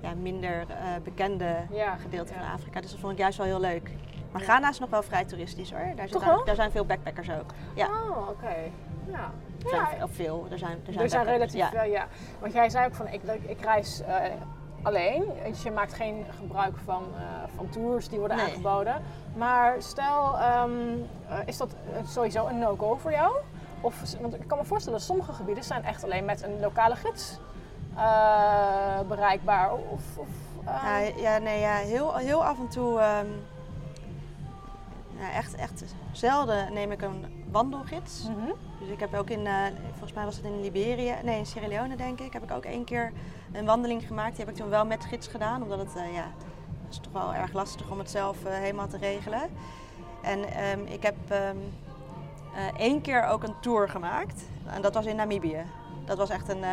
ja, minder eh, bekende gedeelte van Afrika. Dus dat vond ik juist wel heel leuk. Maar. Ghana is nog wel vrij toeristisch hoor. Daar, zit daar zijn veel backpackers ook. Ja, Oh, oké. Ja. of veel. Er zijn, er zijn, Er zijn relatief veel, ja. Want jij zei ook van, ik, ik reis eh, alleen. Dus je maakt geen gebruik van, eh, van tours die worden Nee. aangeboden. Maar stel, ehm, eh, is dat sowieso een no-go voor jou? Of, want ik kan me voorstellen, sommige gebieden zijn echt alleen met een lokale gids eh, bereikbaar. Of, of, eh, Ja, ja, nee, ja, heel, heel af en toe, ehm, ja, echt, echt zelden neem ik een wandelgids. mhm. Dus ik heb ook in, eh, volgens mij was het in Liberië, nee in Sierra Leone denk ik, heb ik ook één keer een wandeling gemaakt. Die heb ik toen wel met gids gedaan, omdat het, eh, ja, het is toch wel erg lastig om het zelf eh, helemaal te regelen. En ehm, ik heb eh, één keer ook een tour gemaakt en dat was in Namibië. Dat was echt een,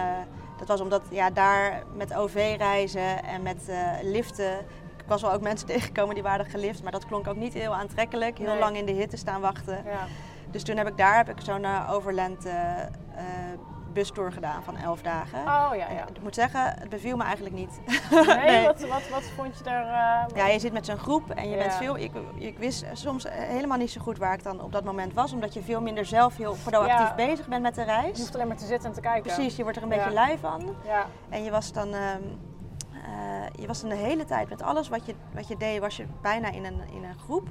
dat was omdat ja, daar met OV reizen en met liften. Ik was wel ook mensen (laughs) tegengekomen die waren gelift, maar dat klonk ook niet heel aantrekkelijk. Heel Nee. lang in de hitte staan wachten. ja. Dus toen heb ik daar heb ik zo'n eh, overland eh, eh, bustour gedaan van elf dagen. Oh ja, ja. Ik moet zeggen, het beviel me eigenlijk niet. Nee, (laughs) Nee. Wat, wat, wat vond je daar... Ja, je zit met zo'n groep en je Ja. bent veel. Ik, ik wist soms helemaal niet zo goed waar ik dan op dat moment was, omdat je veel minder zelf heel proactief Ja. bezig bent met de Je reis. hoeft alleen maar te zitten en te kijken. Precies, je wordt er een beetje lui van. Ja, En je was dan. ehm, eh, je was dan de hele tijd met alles wat je, wat je deed, was je bijna in een, in een groep.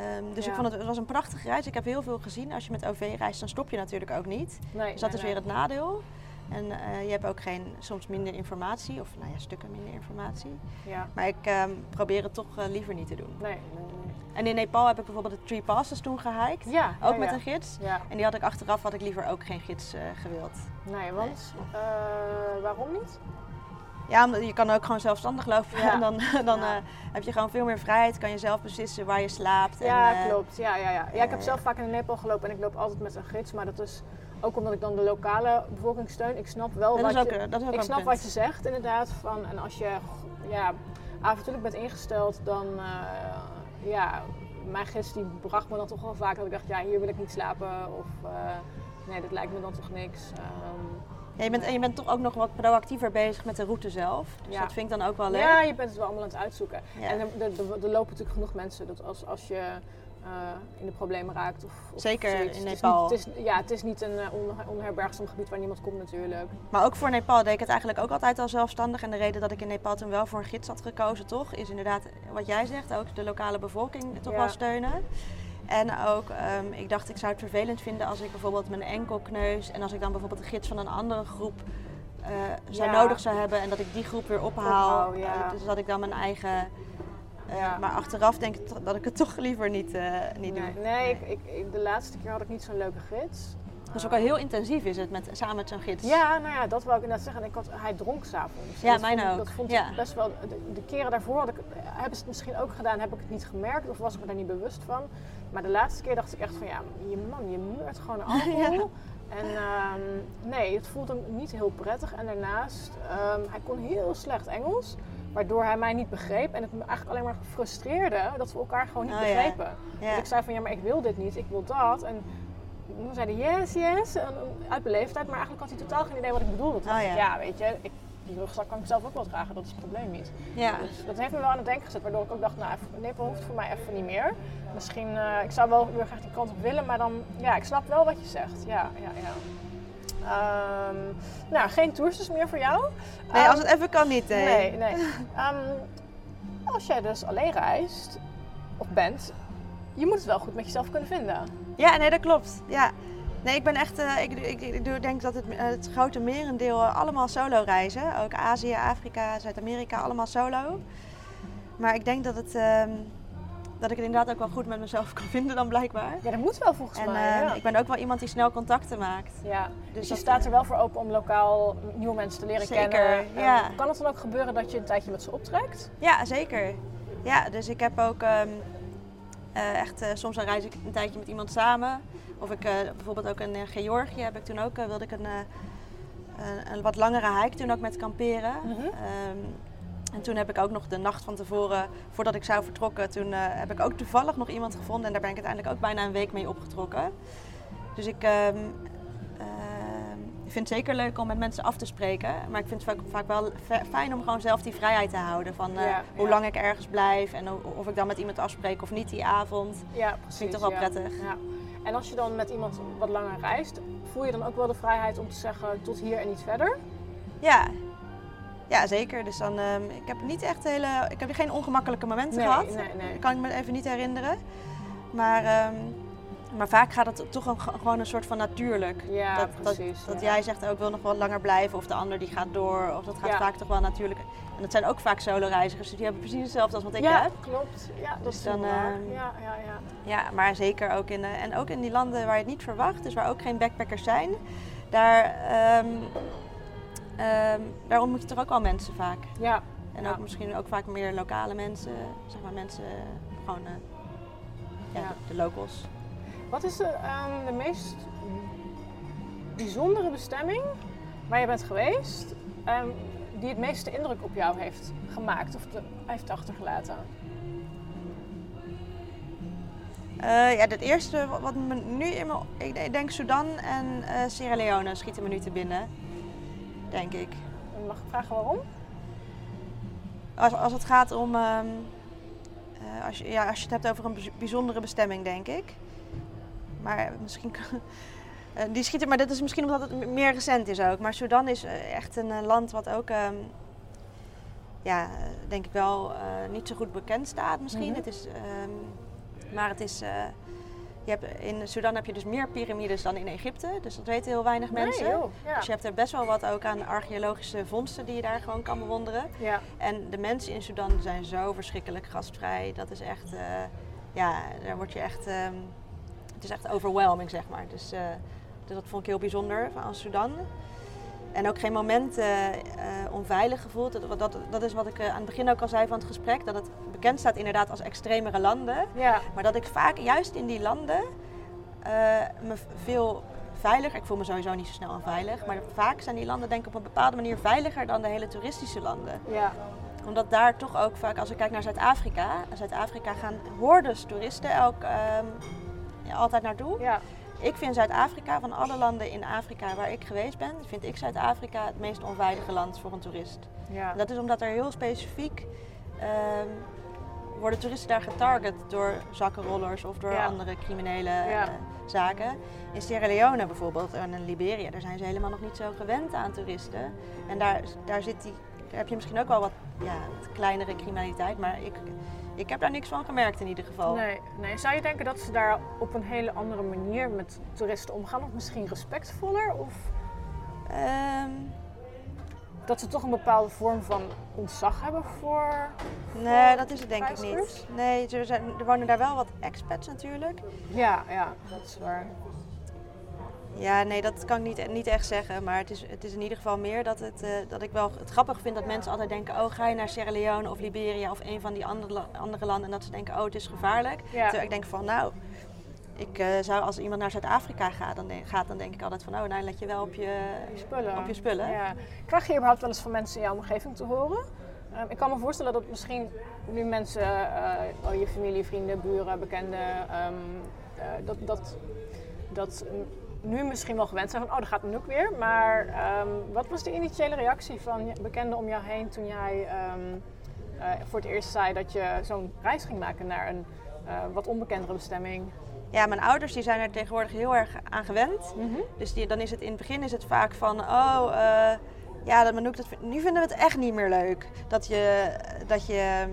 Ehm, dus Ja. ik vond het, het was een prachtige reis. Ik heb heel veel gezien. Als je met OV reist, dan stop je natuurlijk ook niet. nee. Dus dat nee, is weer het nadeel. En eh, je hebt ook geen, soms minder informatie, of nou ja, stukken minder informatie. Ja. Maar ik ehm, probeer het toch eh, liever niet te doen. Nee, nee, nee. En in Nepal heb ik bijvoorbeeld de Tree Passes toen gehiked. Ja, Ook ja, met ja. een gids. Ja, En die had ik achteraf, had ik liever ook geen gids eh, gewild. nee, want waarom niet? Ja, omdat je kan ook gewoon zelfstandig lopen. Ja. En (laughs) dan, dan Ja. eh, heb je gewoon veel meer vrijheid. Kan je zelf beslissen waar je slaapt. Ja, en, eh, klopt. Ja, ja, ja. ja, ik heb eh, zelf vaak in Nepal gelopen en ik loop altijd met een gids, maar dat is ook omdat ik dan de lokale bevolking steun. Ik snap wel dat wat je, dat ik snap punt. wat je zegt inderdaad. Van, en als je ja, avontuurlijk bent ingesteld, dan eh, ja, mijn gids die bracht me dan toch wel vaak dat ik dacht, ja, hier wil ik niet slapen of nee, dit lijkt me dan toch niks. Ehm, Ja, je bent, en je bent toch ook nog wat proactiever bezig met de route zelf. Dus Ja. dat vind ik dan ook wel leuk. Ja, je bent het wel allemaal aan het uitzoeken. Ja. En er, er, lopen natuurlijk genoeg mensen dat als, als je eh, in de problemen raakt. Of, of Zeker zoiets. in Het is Nepal. niet- Het is, ja, het is niet een uh, onherbergzaam gebied waar niemand komt natuurlijk. Maar ook voor Nepal deed ik het eigenlijk ook altijd al zelfstandig. En de reden dat ik in Nepal toen wel voor een gids had gekozen, toch, is inderdaad wat jij zegt, ook de lokale bevolking toch wel steunen. En ook, ehm, ik dacht, ik zou het vervelend vinden als ik bijvoorbeeld mijn enkel kneus en als ik dan bijvoorbeeld een gids van een andere groep eh, zou Ja. nodig zou hebben en dat ik die groep weer ophaal. Ja. Eh, dus dat ik dan mijn eigen. eh, Ja. Maar achteraf denk ik dat ik het toch liever niet, niet nee, doe. nee, Ik, ik, ik- de laatste keer had ik niet zo'n leuke gids. Dus ook wel heel intensief is het met, samen met zo'n gids. Ja, nou ja, dat wou ik inderdaad zeggen. En Ik had, hij dronk s'avonds. Ja, Dat mijn vond ook. Dat vond ik best wel... De, de keren daarvoor had ik, hebben ze het misschien ook gedaan, heb ik het niet gemerkt of was ik me daar niet bewust van. Maar de laatste keer dacht ik echt van ja, je man, je meurt gewoon (laughs) alcohol. En ehm, nee, het voelde niet heel prettig. En daarnaast, ehm, hij kon heel slecht Engels. Waardoor hij mij niet begreep. En het me eigenlijk alleen maar frustreerde dat we elkaar gewoon niet Oh, begrepen. Ja. Dus ik zei van ja, maar ik wil dit niet, ik wil dat. En toen zei hij yes, yes, en, uit beleefdheid. Maar eigenlijk had hij totaal geen idee wat ik bedoelde. Toen Oh, dacht ik, ja. ja, weet je, ik, die rugzak kan ik zelf ook wel dragen, dat is het probleem niet. Ja. Dus dat heeft me wel aan het denken gezet, waardoor ik ook dacht, nou, Nepal hoeft voor mij even niet meer. Misschien, eh, ik zou wel weer graag die kant op willen, maar dan, ja, ik snap wel wat je zegt. Ja, ja, ja. Ehm, nou, geen tours dus meer voor jou. Nee, als Ehm, het even kan niet. Nee. Nee, nee. Ehm, als jij dus alleen reist, of bent, je moet het wel goed met jezelf kunnen vinden. Ja, nee, dat klopt. Ja. Nee, ik ben echt, eh, ik, ik, denk dat het, eh, het grote merendeel allemaal solo reizen. Ook Azië, Afrika, Zuid-Amerika, allemaal solo. Maar ik denk dat, het, ehm, dat ik het inderdaad ook wel goed met mezelf kan vinden dan blijkbaar. Ja, dat moet wel volgens En mij. eh, ja. ik ben ook wel iemand die snel contacten maakt. Ja, dus, Dus je staat eh, er wel voor open om lokaal nieuwe mensen te leren Zeker, kennen. En ja. Kan het dan ook gebeuren dat je een tijdje met ze optrekt? Ja, zeker. Ja, dus ik heb ook ehm, eh, echt, eh, soms dan reis ik een tijdje met iemand samen. Of ik eh, bijvoorbeeld ook in eh, Georgië heb ik toen ook, eh, wilde ik een, een, wat langere hike toen ook met kamperen. Mhm. Ehm, en toen heb ik ook nog de nacht van tevoren, voordat ik zou vertrokken, toen heb ik ook toevallig nog iemand gevonden. En daar ben ik uiteindelijk ook bijna een week mee opgetrokken. Dus ik ehm, ehm, vind het zeker leuk om met mensen af te spreken. Maar ik vind het vaak, vaak wel fijn om gewoon zelf die vrijheid te houden. Van Ja, hoe ja. lang ik ergens blijf en of ik dan met iemand afspreek of niet die avond. Ja, precies. Vind ik toch wel ja. prettig. En als je dan met iemand wat langer reist, voel je dan ook wel de vrijheid om te zeggen tot hier en niet verder? Ja. Ja, zeker. Dus dan, ehm, ik heb niet echt hele, ik heb geen ongemakkelijke momenten Nee, gehad. nee, nee. Kan ik me even niet herinneren. Maar, ehm, maar vaak gaat het toch een, gewoon een soort van natuurlijk. Ja, dat, precies. Dat, dat ja. jij zegt, ook wil nog wel langer blijven of de ander die gaat door. Of dat gaat Ja. vaak toch wel natuurlijk. En dat zijn ook vaak solo-reizigers, dus die hebben precies hetzelfde als wat ik ja, heb. klopt. Ja, dat Dus is dan, dan, ehm, Ja, ja, ja. Ja, maar zeker ook in, eh, en ook in die landen waar je het niet verwacht, dus waar ook geen backpackers zijn. Daar, ehm, ehm, daar ontmoet je toch ook wel mensen vaak. ja. En Ja. ook misschien ook vaak meer lokale mensen, zeg maar mensen, gewoon eh, ja, Ja. de, de locals. Wat is de, ehm, de meest bijzondere bestemming waar je bent geweest, ehm, die het meeste indruk op jou heeft gemaakt of de, heeft achtergelaten? Eh, ja, het eerste wat- me nu in me, ik de- denk Sudan en eh, Sierra Leone schieten me nu te binnen, denk ik. En Mag ik vragen waarom? Als, als het gaat om, ehm, eh, als, je, ja, als je het hebt over een bij- bijzondere bestemming, denk ik. Maar misschien, kan- (laughs) eh, die schieten, maar dat is misschien omdat het meer recent is ook. Maar Sudan is eh, echt een eh, land wat ook, ehm, ja, eh, denk ik wel eh, niet zo goed bekend staat misschien. Mhm. Het is, ehm, maar het is, eh, je hebt, in Sudan heb je dus meer piramides dan in Egypte. Dus dat weten heel weinig mensen. Nee, joh. Ja. Dus je hebt er best wel wat ook aan archeologische vondsten die je daar gewoon kan bewonderen. ja. En de mensen in Sudan zijn zo verschrikkelijk gastvrij. Dat is echt, eh, ja, daar word je echt, ehm, het is echt overwhelming, zeg maar. Dus, eh, dus dat vond ik heel bijzonder van Sudan. En ook geen moment eh, eh, onveilig gevoeld. Dat, dat, dat is wat ik aan het begin ook al zei van het gesprek. Dat het bekend staat inderdaad als extremere landen. Ja. Maar dat ik vaak juist in die landen me veel veiliger... Ik voel me sowieso niet zo snel onveilig. Maar vaak zijn die landen denk ik op een bepaalde manier veiliger dan de hele toeristische landen Ja. omdat daar toch ook vaak, als ik kijk naar Zuid-Afrika, Zuid-Afrika gaan hordes toeristen elk, ehm, altijd naartoe. Ja. Ik vind Zuid-Afrika, van alle landen in Afrika waar ik geweest ben, vind ik Zuid-Afrika het meest onveilige land voor een toerist. Ja. En dat is omdat er heel specifiek ehm, worden toeristen daar getarget door zakkenrollers of door Ja. andere criminele Ja. eh, zaken. In Sierra Leone bijvoorbeeld en in Liberia, daar zijn ze helemaal nog niet zo gewend aan toeristen. En daar, daar, zit die, daar heb je misschien ook wel wat, ja, wat kleinere criminaliteit, maar ik, ik heb daar niks van gemerkt in ieder geval. Nee, nee. Zou je denken dat ze daar op een hele andere manier met toeristen omgaan? Of misschien respectvoller? Of Ehm, dat ze toch een bepaalde vorm van ontzag hebben voor... nee, dat is het denk ik niet. Nee, er, zijn, er wonen daar wel wat expats natuurlijk. Ja, ja, dat is waar. Ja, nee, dat kan ik niet, niet echt zeggen. Maar het is, het is in ieder geval meer dat, het, eh, dat ik wel het grappig vind dat mensen altijd denken: oh, ga je naar Sierra Leone of Liberia of een van die andere, andere landen. En dat ze denken: oh, het is gevaarlijk. Ja. Terwijl ik denk van, nou, ik eh, zou als iemand naar Zuid-Afrika gaat dan, denk, gaat, dan denk ik altijd van: oh, nou, let je wel op je, Je spullen. op je spullen. Ja. Krijg je überhaupt wel eens van mensen in jouw omgeving te horen? Ehm, ik kan me voorstellen dat misschien nu mensen, oh, je familie, vrienden, buren, bekenden, ehm, eh, dat, dat, dat nu misschien wel gewend zijn van, oh, dat gaat nu ook weer. Maar ehm, wat was de initiële reactie van bekenden om jou heen toen jij voor het eerst zei dat je zo'n reis ging maken naar een wat onbekendere bestemming? Ja, mijn ouders die zijn er tegenwoordig heel erg aan gewend. Mhm. Dus die, dan is het in het begin is het vaak van, oh, eh, ja, dat Manouk, dat, nu vinden we het echt niet meer leuk dat je, dat je,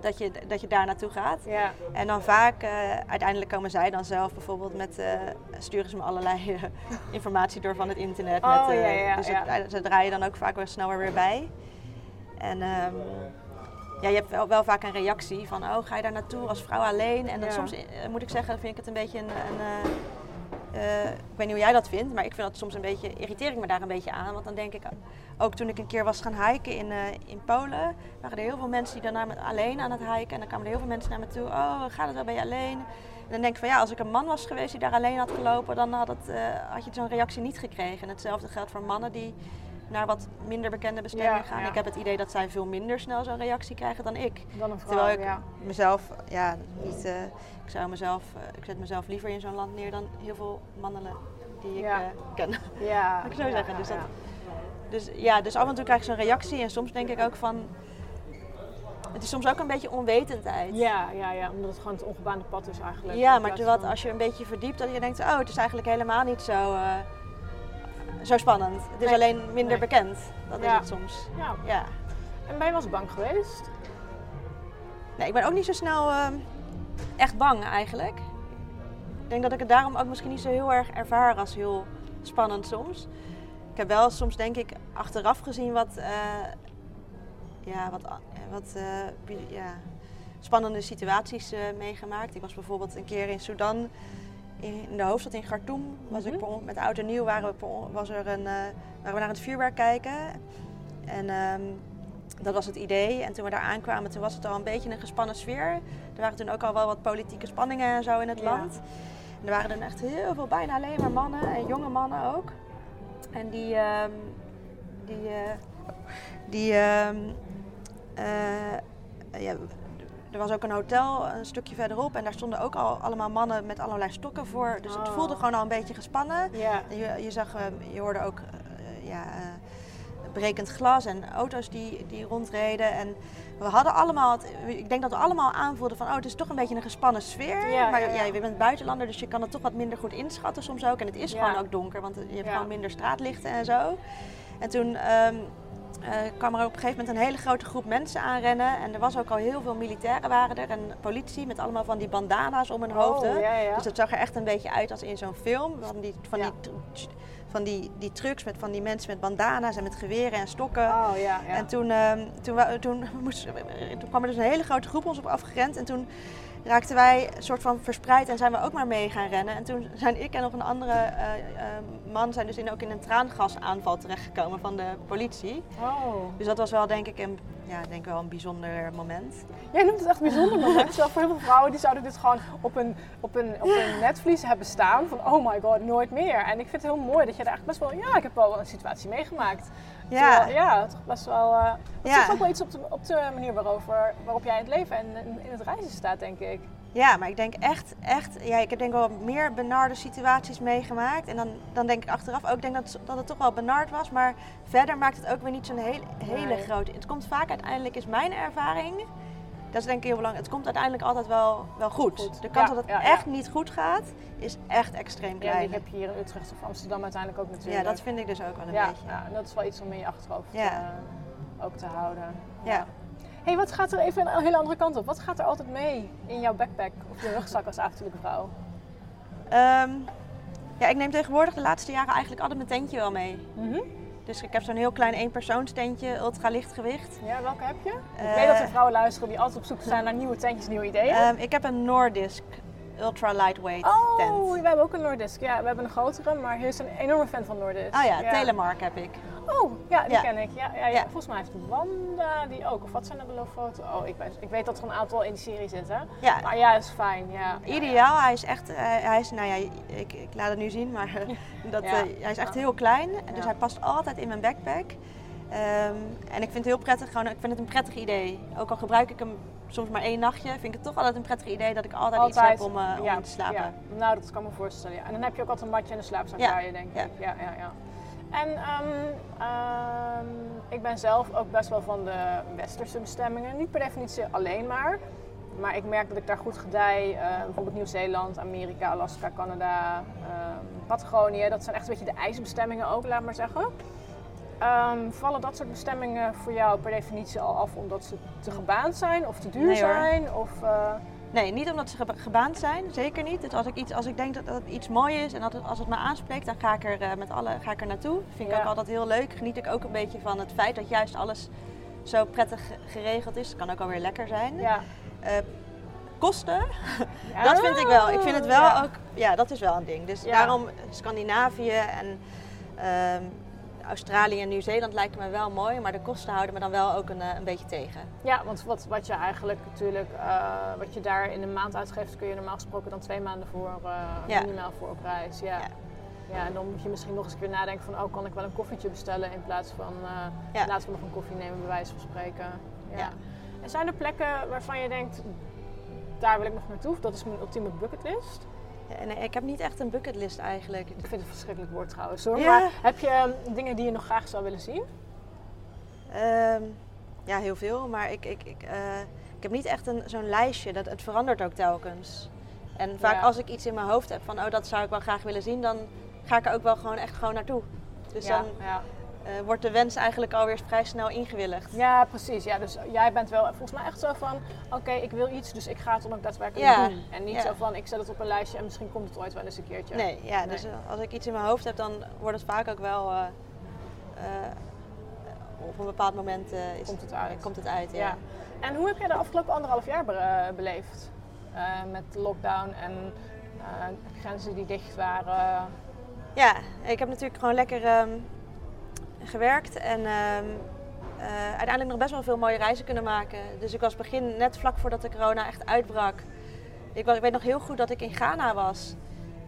dat je, dat je daar naartoe gaat. Ja. En dan vaak, eh, uiteindelijk komen zij dan zelf bijvoorbeeld met, eh, sturen ze me allerlei informatie door van het internet. Oh, met, ja, ja, dus het- ze draaien dan ook vaak wel sneller weer bij. En ehm, ja, je hebt wel, wel vaak een reactie van, oh, ga je daar naartoe als vrouw alleen? En dan Ja. soms, eh, moet ik zeggen, vind ik het een beetje een... een eh, eh, ik weet niet hoe jij dat vindt, maar ik vind dat soms een beetje, irriteer ik me daar een beetje aan. Want dan denk ik, ook toen ik een keer was gaan hiken in, in Polen, waren er heel veel mensen die daarna met, alleen aan het hiken. En dan kwamen er heel veel mensen naar me toe, oh, gaat het wel bij je alleen? En dan denk ik van ja, als ik een man was geweest die daar alleen had gelopen, dan had, het, had je zo'n reactie niet gekregen. En hetzelfde geldt voor mannen die naar wat minder bekende bestemmingen Ja, gaan. ja. Ik heb het idee dat zij veel minder snel zo'n reactie krijgen dan ik. Dan een vrouw, Terwijl ik ja. mezelf, ja, niet, eh, ik zou mezelf, eh, ik zet mezelf liever in zo'n land neer dan heel veel mannen die ik Ja. eh, ken. Ja. (laughs) Laat ik zo zeggen. Dus, dat, ja. dus ja, dus af en toe krijg ik zo'n reactie en soms denk ik ook van, het is soms ook een beetje onwetendheid. Ja, ja, ja, omdat het gewoon het ongebaande pad is eigenlijk. Ja, maar terwijl als je een beetje verdiept, dat je denkt, oh, het is eigenlijk helemaal niet zo, zo spannend. Het is Nee. alleen minder Nee. bekend. Dat is het soms. Ja. Ja. En ben je wel eens bang geweest? Nee, ik ben ook niet zo snel eh, echt bang eigenlijk. Ik denk dat ik het daarom ook misschien niet zo heel erg ervaar als heel spannend soms. Ik heb wel soms denk ik achteraf gezien wat, eh, ja, wat, a- wat eh, ja, spannende situaties eh, meegemaakt. Ik was bijvoorbeeld een keer in Sudan, in, in de hoofdstad in Khartoum. Was ik Mhm. met oud en nieuw waren we, per was er een, eh, waren we naar het vuurwerk kijken. En ehm, dat was het idee. En toen we daar aankwamen, toen was het al een beetje een gespannen sfeer. Er waren toen ook al wel wat politieke spanningen en zo in het Ja. land. En er waren dan echt heel veel, bijna alleen maar mannen en jonge mannen ook. En die, ehm, die, eh, die, ehm, eh, ja, er was ook een hotel een stukje verderop en daar stonden ook al allemaal mannen met allerlei stokken voor. Dus het Oh. voelde gewoon al een beetje gespannen. Ja. Je, je zag, eh, je hoorde ook eh, ja, eh, brekend glas en auto's die, die rondreden. En we hadden allemaal, ik denk dat we allemaal aanvoelden van, oh, het is toch een beetje een gespannen sfeer. Ja, maar ja, ja. je bent buitenlander, dus je kan het toch wat minder goed inschatten soms ook. En het is gewoon ook donker, want je hebt gewoon minder straatlichten en zo. En toen ehm, eh, kwam er op een gegeven moment een hele grote groep mensen aanrennen. En er was ook al heel veel militairen waren er en politie met allemaal van die bandana's om hun hoofden. Oh, ja, ja. Dus het zag er echt een beetje uit als in zo'n film. Van die, van Ja. die, van die, die trucks met van die mensen met bandana's en met geweren en stokken. Oh ja, ja. En toen, ehm, toen, toen, moest, toen kwam er dus een hele grote groep ons op afgerend. En toen raakten wij een soort van verspreid en zijn we ook maar mee gaan rennen. En toen zijn ik en nog een andere eh, eh, man zijn dus in, ook in een traangasaanval terechtgekomen van de politie. Oh. Dus dat was wel denk ik een, ja, denk wel een bijzonder moment. Jij noemt het echt bijzonder moment. Terwijl voor heel veel vrouwen die zouden dit gewoon op een, op een, op een netvlies hebben staan. Van oh my god, nooit meer. En ik vind het heel mooi dat je daar echt best wel... Ja, ik heb wel een situatie meegemaakt. Ja. Terwijl, ja, toch best wel... eh dat Ja. zegt ook wel iets op de, op de manier waarover, waarop jij in het leven en in, het reizen staat, denk ik. Ja, maar ik denk echt, echt, ja, ik heb denk wel meer benarde situaties meegemaakt. En dan, dan denk ik achteraf ook denk dat, dat het toch wel benard was. Maar verder maakt het ook weer niet zo'n heel, hele Nee. grote. Het komt vaak uiteindelijk, is mijn ervaring, dat is denk ik heel belangrijk. Het komt uiteindelijk altijd wel, wel goed. Goed. De kans Ja, dat het ja, ja. echt niet goed gaat, is echt extreem Ja, klein. die heb je hier in Utrecht of Amsterdam uiteindelijk ook Ja, natuurlijk. dat vind ik dus ook wel een ja, beetje. ja, en dat is wel iets om in je achterhoofd Ja. eh, ook te houden. Ja. hey, wat gaat er even een hele andere kant op? Wat gaat er altijd mee in jouw backpack of je rugzak als avontuurlijke vrouw? Ehm, ja, ik neem tegenwoordig de laatste jaren eigenlijk altijd mijn tentje wel mee. Mhm. Dus ik heb zo'n heel klein eenpersoonstentje, ultra licht gewicht. Ja, welke heb je? ik Eh, weet dat er vrouwen luisteren die altijd op zoek zijn naar nieuwe tentjes, nieuwe ideeën. Ehm, ik heb een Nordisk ultra lightweight oh, tent. we hebben ook een Nordisk. Ja, we hebben een grotere, maar hier is een enorme fan van Nordisk. Oh ja, Telemark heb ik. Oh, ja, die Ja. ken ik. Ja, ja, ja. Volgens mij heeft Wanda die ook. Of wat zijn de foto? Oh, ik, ben, ik weet dat er een aantal in die serie zitten. Ja, Maar ja, is fijn. Ja, ideaal. Hij is echt, eh, hij is, nou ja, ik, ik laat het nu zien, maar (laughs) dat, eh, hij is echt heel klein. Dus hij past altijd in mijn backpack. Ehm, en ik vind het heel prettig, gewoon, ik vind het een prettig idee. Ook al gebruik ik hem soms maar één nachtje, vind ik het toch altijd een prettig idee dat ik altijd, iets heb om, eh, om te slapen. ja. Nou, dat kan me voorstellen. Ja. En dan heb je ook altijd een matje en een slaapzak bij je, denk ik. Ja, ja, ja. En ehm, ehm, ik ben zelf ook best wel van de westerse bestemmingen. Niet per definitie alleen maar. maar ik merk dat ik daar goed gedij. Uh, bijvoorbeeld Nieuw-Zeeland, Amerika, Alaska, Canada, uh, Patagonië. Dat zijn echt een beetje de ijsbestemmingen ook, laat maar zeggen. Um, vallen dat soort bestemmingen voor jou per definitie al af omdat ze te gebaand zijn of te duur Nee, zijn? Of, uh, Nee, niet omdat ze geba- gebaand zijn, zeker niet. Dus als ik, iets, als ik denk dat, dat het iets mooi is en dat het, als het me aanspreekt, dan ga ik er, eh, met alle, ga ik er naartoe. Vind ik Ja. ook altijd heel leuk. Geniet ik ook een beetje van het feit dat juist alles zo prettig ge- geregeld is. Het kan ook alweer lekker zijn. ja. Eh, kosten, (laughs) dat vind ik wel. Ik vind het wel Ja. ook, ja, dat is wel een ding. Dus daarom Scandinavië en ehm, Australië en Nieuw-Zeeland lijken me wel mooi, maar de kosten houden me dan wel ook een, eh, een beetje tegen. Ja, want wat, wat je eigenlijk natuurlijk, eh, wat je daar in een maand uitgeeft, kun je normaal gesproken dan twee maanden voor uh, Ja. minimaal voor op reis. Ja. Ja. Ja. en dan moet je misschien nog eens een keer nadenken van, oh, kan ik wel een koffietje bestellen in plaats van, uh, Ja. laten we nog een koffie nemen, bij wijze van spreken. Ja. Ja. En zijn er plekken waarvan je denkt, daar wil ik nog naartoe, of dat is mijn ultieme bucketlist? Nee, ik heb niet echt een bucketlist eigenlijk. Ik vind het een verschrikkelijk woord trouwens hoor. Ja. Maar heb je um, dingen die je nog graag zou willen zien? Ehm, ja, heel veel. Maar ik, ik, ik, eh, ik heb niet echt een, zo'n lijstje. Dat, het verandert ook telkens. En vaak Ja. als ik iets in mijn hoofd heb van oh, dat zou ik wel graag willen zien, dan ga ik er ook wel gewoon echt gewoon naartoe. Dus ja, dan eh, wordt de wens eigenlijk alweer vrij snel ingewilligd. Ja, precies. Ja, dus jij bent wel volgens mij echt zo van, oké, ik wil iets, dus ik ga het dan ook daadwerkelijk Ja, doen. En niet ja. zo van, ik zet het op een lijstje en misschien komt het ooit wel eens een keertje. Nee, ja, Nee. dus als ik iets in mijn hoofd heb, dan wordt het vaak ook wel eh, eh, op een bepaald moment is, Komt het uit. komt het uit. Ja. Ja. En hoe heb jij de afgelopen anderhalf jaar be- beleefd? Met lockdown en grenzen die dicht waren. Ja, ik heb natuurlijk gewoon lekker ehm, gewerkt en ehm, eh, uiteindelijk nog best wel veel mooie reizen kunnen maken. Dus ik was begin, net vlak voordat de corona echt uitbrak. Ik, wa- ik weet nog heel goed dat ik in Ghana was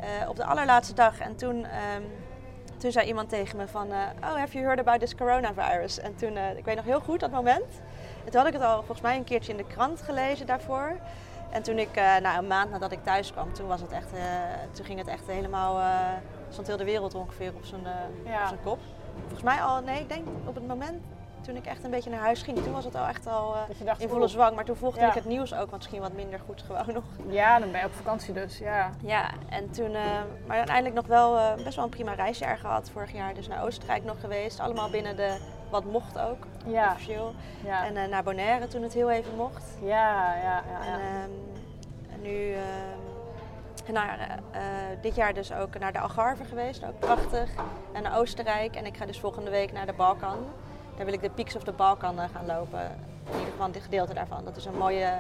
eh, op de allerlaatste dag. En toen, ehm, toen zei iemand tegen me van, eh, oh, have you heard about this coronavirus? En toen, ik weet nog heel goed dat moment. En toen had ik het al volgens mij een keertje in de krant gelezen daarvoor. En toen ik, eh nou, een maand nadat ik thuis kwam, toen, was het echt, toen ging het echt helemaal, eh, stond heel de wereld ongeveer op zijn, Ja. op zijn kop. Volgens mij al, nee, ik denk op het moment toen ik echt een beetje naar huis ging, toen was het al echt al eh, dacht, in volle oeh. zwang. Maar toen volgde Ja. ik het nieuws ook, want misschien wat minder goed gewoon nog. Ja, dan ben je op vakantie dus, ja. Ja, en toen, eh, maar uiteindelijk nog wel eh, best wel een prima reisjaar gehad vorig jaar. Dus naar Oostenrijk nog geweest, allemaal binnen de, wat mocht ook, Ja, officieel. ja. En naar Bonaire toen het heel even mocht. ja, ja, ja. En, ja. ehm, en nu ehm, naar, eh, eh, dit jaar dus ook naar de Algarve geweest, ook prachtig. En naar Oostenrijk. En ik ga dus volgende week naar de Balkan. Daar wil ik de Peaks of the Balkan eh, gaan lopen. In ieder geval dit gedeelte daarvan. Dat is een mooie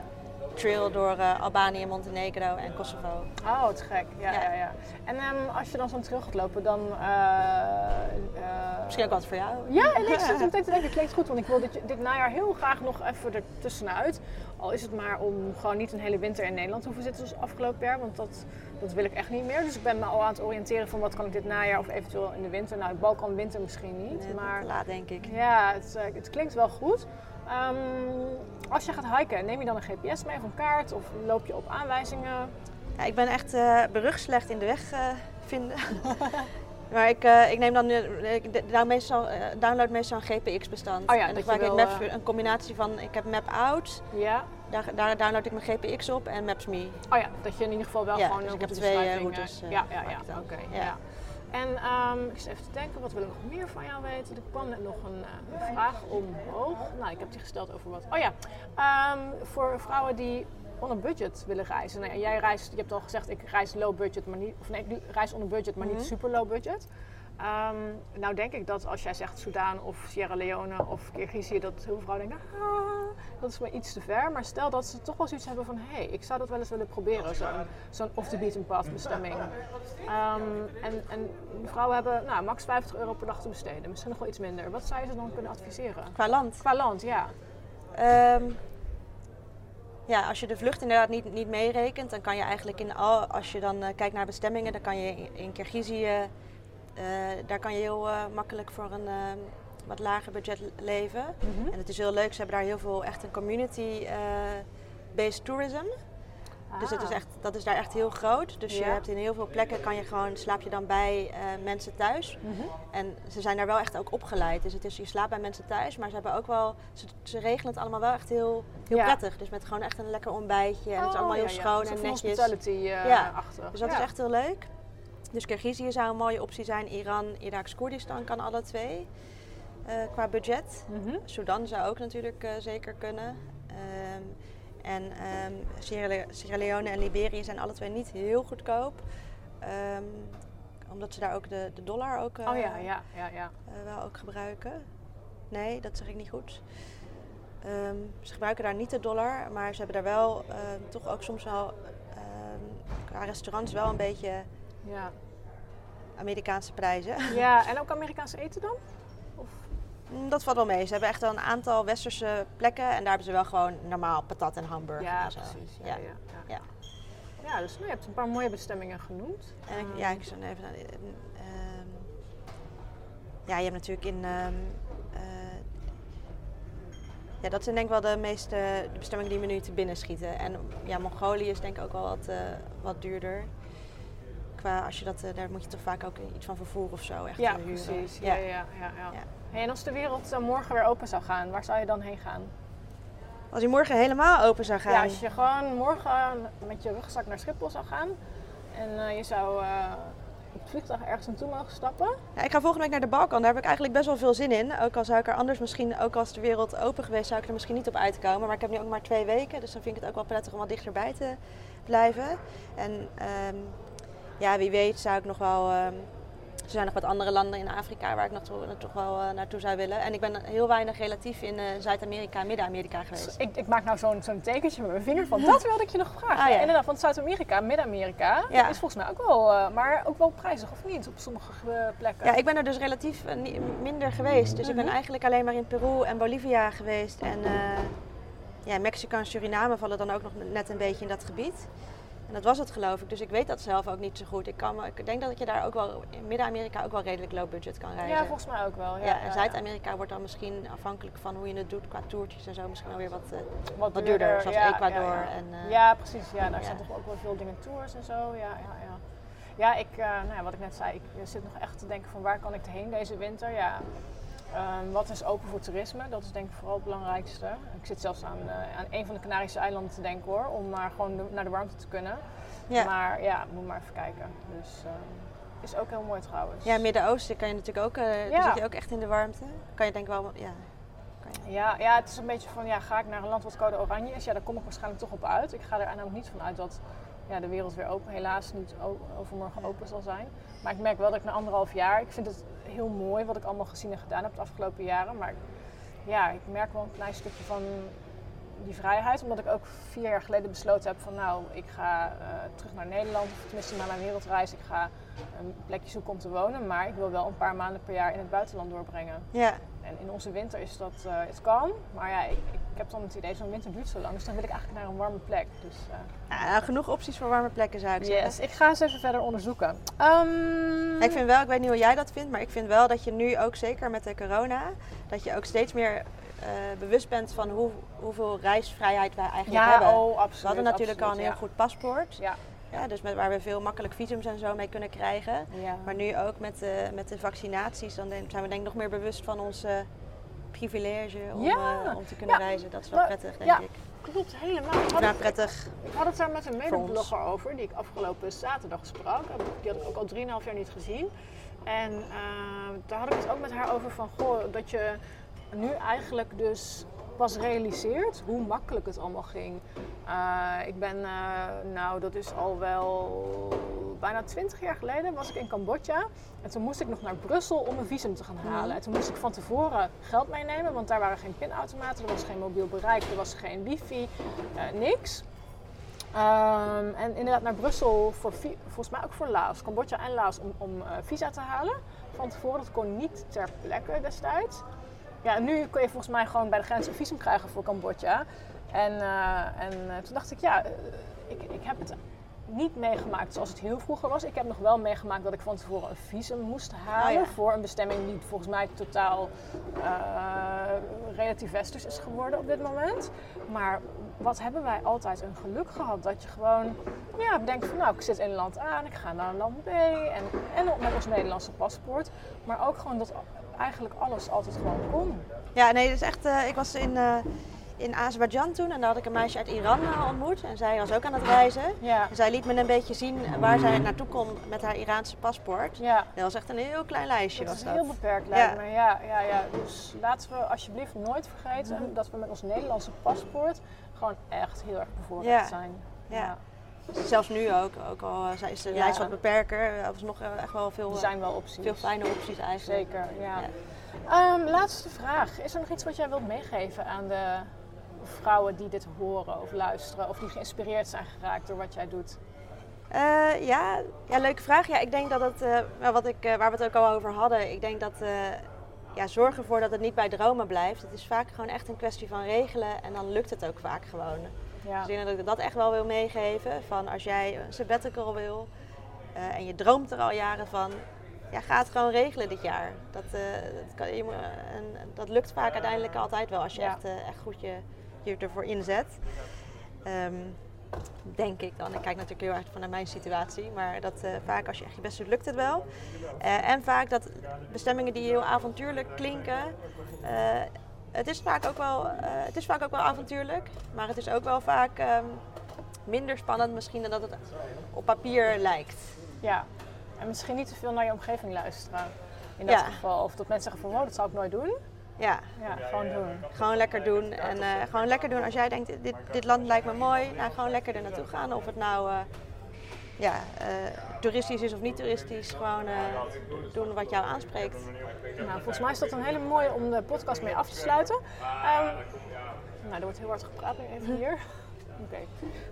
trail door Albanië, Montenegro en Kosovo. Oh, wat gek. Ja, ja. Ja. ja, En ehm, als je dan zo terug gaat lopen, dan... Misschien ook wat voor jou. Ja, en (laughs) ik zit meteen te denken, het klinkt goed, want ik wil dit, dit najaar heel graag nog even ertussenuit. Al is het maar om gewoon niet een hele winter in Nederland te hoeven zitten zoals afgelopen jaar, want dat, dat wil ik echt niet meer. Dus ik ben me al aan het oriënteren van wat kan ik dit najaar of eventueel in de winter. Nou, Balkan winter misschien niet, Nee, maar te laat denk ik. ja, het, eh, het klinkt wel goed. Ehm, als je gaat hiken, neem je dan een GPS mee of een kaart of loop je op aanwijzingen? Ja, ik ben echt eh berucht slecht in de weg eh, vinden. (laughs) maar ik, eh, ik neem dan eh, ik d- down- meestal, eh, download meestal een GPX-bestand. Oh ja, en dan gebruik ik wil, Maps, een combinatie van, ik heb Map Out, Ja. daar, daar download ik mijn GPX op en Maps.me. Oh ja, dat je in ieder geval wel Ja, gewoon dus ik heb twee, eh, eh, routes, eh, ja, ja, ja. Oké, Ja. ja. En ehm, ik zit even te denken, wat wil ik nog meer van jou weten? Er kwam net nog een, eh, een vraag omhoog. Nou, ik heb die gesteld over wat. Oh ja, ehm, voor vrouwen die on een budget willen reizen. Nou, jij reist, je hebt al gezegd, ik reis low budget, maar niet, of nee, ik reis onder budget, maar Mhm. niet super low budget. Ehm, nou denk ik dat als jij zegt Soudaan of Sierra Leone of Kirgizië, dat heel veel vrouwen denken, ah, dat is maar iets te ver. Maar stel dat ze toch wel zoiets hebben van, hé, hey, ik zou dat wel eens willen proberen, zo'n zo'n off-the-beaten path bestemming. Ehm, en, en vrouwen hebben nou, max 50 euro per dag te besteden, misschien nog wel iets minder. Wat zou je ze dan kunnen adviseren? Qua land. Qua land, ja. Ehm, ja, als je de vlucht inderdaad niet, niet meerekent, dan kan je eigenlijk in al, als je dan eh, kijkt naar bestemmingen, dan kan je in, in Kirgizië, eh, daar kan je heel eh, makkelijk voor een wat lager budget leven. En het is heel leuk, ze hebben daar heel veel echt een community-based tourism. Dus het is Ah. echt, dat is daar echt heel groot. Dus je hebt in heel veel plekken kan je gewoon, slaap je dan bij eh, mensen thuis. Mhm. En ze zijn daar wel echt ook opgeleid. Dus het is, je slaapt bij mensen thuis, maar ze hebben ook wel, ze, ze regelen het allemaal wel echt heel, heel Ja. prettig. Dus met gewoon echt een lekker ontbijtje en het is allemaal heel Oh, ja, ja. schoon en netjes. hospitality-achtig. Ja. Dus dat is echt heel leuk. Dus Kirgizië zou een mooie optie zijn. Iran, Irak, Koerdistan kan alle twee eh, qua budget. Mhm. Sudan zou ook natuurlijk eh, zeker kunnen. Ehm, en ehm, Sierra, Le- Sierra Leone en Liberië zijn alle twee niet heel goedkoop. Ehm, omdat ze daar ook de, de dollar ook, eh, Oh ja, ja, ja, ja. eh, wel ook gebruiken. Nee, dat zeg ik niet goed. Ehm, ze gebruiken daar niet de dollar, maar ze hebben daar wel toch ook soms wel qua restaurants wel een beetje ja. Amerikaanse prijzen. Ja, (laughs) en ook Amerikaans eten dan? Mm, Dat valt wel mee. Ze hebben echt wel een aantal westerse plekken en daar hebben ze wel gewoon normaal patat en hamburger Ja, en zo. precies. Ja, Ja. ja. Ja, Ja. Ja, dus nou, je hebt een paar mooie bestemmingen genoemd. En ik, ja, ik zou even naar. ehm, ja, je hebt natuurlijk in. ehm, eh, ja, dat zijn denk ik wel de meeste de bestemmingen die me nu te binnen schieten. En ja, Mongolië is denk ik ook wel wat, eh, wat duurder. Qua als je dat, eh, daar moet je toch vaak ook iets van vervoer of zo echt ja, huren. precies. Ja, ja, ja. ja, Ja. Hey, en als de wereld eh, morgen weer open zou gaan, waar zou je dan heen gaan? Als die morgen helemaal open zou gaan. Ja, als je gewoon morgen met je rugzak naar Schiphol zou gaan en eh, je zou eh, op het vliegtuig ergens naartoe mogen stappen. Ja, ik ga volgende week naar de Balkan. Daar heb ik eigenlijk best wel veel zin in. Ook al zou ik er anders misschien, ook als de wereld open geweest, zou ik er misschien niet op uitkomen. Maar ik heb nu ook maar twee weken, dus dan vind ik het ook wel prettig om wat dichterbij te blijven. En ehm, ja, wie weet zou ik nog wel. ehm, er zijn nog wat andere landen in Afrika waar ik nog to- toch wel eh, naartoe zou willen. En ik ben heel weinig relatief in eh, Zuid-Amerika en Midden-Amerika geweest. Ik, ik maak nou zo'n zo'n tekentje met mijn vinger van dat wilde ik je nog vragen. Ah, ja. Inderdaad, want Zuid-Amerika, Midden-Amerika Ja. is volgens mij ook wel, eh, maar ook wel prijzig of niet op sommige plekken. Ja, ik ben er dus relatief minder geweest. Dus ik ben Mhm. eigenlijk alleen maar in Peru en Bolivia geweest. En ja, Mexico en Suriname vallen dan ook nog net een beetje in dat gebied. En dat was het geloof ik. Dus ik weet dat zelf ook niet zo goed. Ik, kan, ik denk dat je daar ook wel in Midden-Amerika ook wel redelijk low budget kan reizen. Ja, volgens mij ook wel. Ja, Ja, en Zuid-Amerika wordt dan misschien afhankelijk van hoe je het doet qua toertjes en zo misschien wel weer wat, eh, wat, wat duurder. Zoals ja, Ecuador. En, eh, Ja, precies. Ja, daar zijn toch ook wel veel dingen tours en zo. Ja, ja, ja. Ja, ik, eh, nou ja, wat ik net zei, ik zit nog echt te denken van waar kan ik heen deze winter. Ja, ehm, wat is open voor toerisme? Dat is denk ik vooral het belangrijkste. Ik zit zelfs aan, eh, aan een van de Canarische eilanden te denken hoor, om maar gewoon de- naar de warmte te kunnen. ja. Maar ja, moet maar even kijken. Dus ehm, is ook heel mooi trouwens. ja, Midden-Oosten kan je natuurlijk ook, Ja. dan zit je ook echt in de warmte. Kan je denk ik wel, ja. Kan je. Ja, ja, het is een beetje van, ja, ga ik naar een land wat code oranje is? Ja, daar kom ik waarschijnlijk toch op uit. Ik ga er namelijk niet van uit dat ja, de wereld weer open, helaas niet overmorgen open zal zijn. Maar ik merk wel dat ik na anderhalf jaar, ik vind het heel mooi wat ik allemaal gezien en gedaan heb de afgelopen jaren. Maar ja, ik merk wel een klein stukje van die vrijheid. Omdat ik ook vier jaar geleden besloten heb van nou, ik ga eh, terug naar Nederland. Of tenminste naar mijn wereldreis. Ik ga een plekje zoeken om te wonen. Maar ik wil wel een paar maanden per jaar in het buitenland doorbrengen. Ja, En in onze winter is dat, eh het kan. Maar ja, ik, ik heb dan het idee, zo'n winter duurt zo lang. Dus dan wil ik eigenlijk naar een warme plek. Dus, eh, Ja, nou, genoeg opties voor warme plekken zou ik zeggen. yes, ik ga eens even verder onderzoeken. Ehm, Ik vind wel, ik weet niet hoe jij dat vindt, maar ik vind wel dat je nu ook zeker met de corona, dat je ook steeds meer eh, bewust bent van hoe, hoeveel reisvrijheid wij eigenlijk ja, hebben. oh, absoluut. we hadden natuurlijk al een heel goed paspoort, Ja, ja, dus met, waar we veel makkelijk visums en zo mee kunnen krijgen. ja. Maar nu ook met de, met de vaccinaties, dan zijn we denk ik nog meer bewust van ons eh, privilege om, Ja. eh, om te kunnen Ja. reizen. Dat is wel Maar- prettig, denk ja. ik. klopt helemaal. Ik Nou, prettig. ik had het daar met een medeblogger over, die ik afgelopen zaterdag sprak. Die had ik ook al 3,5 jaar niet gezien. En eh, daar had ik het ook met haar over van, goh, dat je nu eigenlijk dus pas realiseert hoe makkelijk het allemaal ging. Eh, ik ben, eh, nou dat is al wel bijna 20 jaar geleden, was ik in Cambodja. En toen moest ik nog naar Brussel om een visum te gaan halen. En toen moest ik van tevoren geld meenemen, want daar waren geen pinautomaten, er was geen mobiel bereik, er was geen wifi, eh, niks. Ehm, en inderdaad naar Brussel, voor, volgens mij ook voor Laos, Cambodja en Laos, om, om visa te halen. Van tevoren, dat kon niet ter plekke destijds. Ja, nu kun je volgens mij gewoon bij de grens een visum krijgen voor Cambodja. En, eh, en eh, toen dacht ik, ja, eh, ik, ik heb het niet meegemaakt zoals het heel vroeger was. Ik heb nog wel meegemaakt dat ik van tevoren een visum moest halen Oh ja. voor een bestemming die volgens mij totaal relatief westers is geworden op dit moment. Maar wat hebben wij altijd een geluk gehad dat je gewoon ja, denkt van nou ik zit in land A en ik ga naar land B en, en met ons Nederlandse paspoort. Maar ook gewoon dat eigenlijk alles altijd gewoon kon. Ja, nee, is echt. eh, ik was in, eh in Azerbeidzjan toen en daar had ik een meisje uit Iran eh, ontmoet. En zij was ook aan het reizen. Ja, En zij liet me een beetje zien waar zij naartoe kon met haar Iraanse paspoort. ja. Dat was echt een heel klein lijstje. Dat was is dat. heel beperkt lijkt Ja. me. Ja, ja, ja. Dus laten we alsjeblieft nooit vergeten Mhm. dat we met ons Nederlandse paspoort gewoon echt heel erg bevoorrecht Ja. zijn. Ja. Zelfs nu ook, ook al eh, zij is de Ja. lijst wat beperker, er was nog eh, echt wel veel, Er eh, zijn wel opties. veel fijne opties eigenlijk. Zeker, ja. Ja. Ehm, laatste vraag. Is er nog iets wat jij wilt meegeven aan de vrouwen die dit horen of luisteren of die geïnspireerd zijn geraakt door wat jij doet? Eh, ja, ja, leuke vraag. Ja, ik denk dat het, eh, wat ik, eh, waar we het ook al over hadden, ik denk dat eh, ja, zorg ervoor dat het niet bij dromen blijft. Het is vaak gewoon echt een kwestie van regelen en dan lukt het ook vaak gewoon. Ja, Dus ik denk dat ik dat echt wel wil meegeven. Van als jij een sabbatical wil eh, en je droomt er al jaren van, ja, ga het gewoon regelen dit jaar. Dat, eh, dat, kan, je, moet- en dat lukt vaak uiteindelijk altijd wel als je Ja. echt, eh, echt goed je, je ervoor inzet. Ehm, denk ik dan. Ik kijk natuurlijk heel erg vanuit mijn situatie, maar dat eh, vaak als je echt je best doet, lukt het wel. Eh, en vaak dat bestemmingen die heel avontuurlijk klinken, eh, het is vaak ook wel, eh, het is vaak ook wel avontuurlijk, maar het is ook wel vaak ehm, minder spannend misschien dan dat het op papier lijkt. ja. En misschien niet te veel naar je omgeving luisteren. In dat Ja. geval. Of dat mensen zeggen van, wow, dat zou ik nooit doen. Ja, Ja, gewoon doen. gewoon lekker doen. En eh, gewoon lekker doen als jij denkt, dit, dit land lijkt me mooi, nou gewoon lekker er naartoe gaan. Of het nou eh, ja, eh, toeristisch is of niet toeristisch, gewoon eh, doen wat jou aanspreekt. Nou, volgens mij is dat een hele mooie om de podcast mee af te sluiten. Ehm, nou, er wordt heel hard gepraat nu even hier. (laughs) Oké.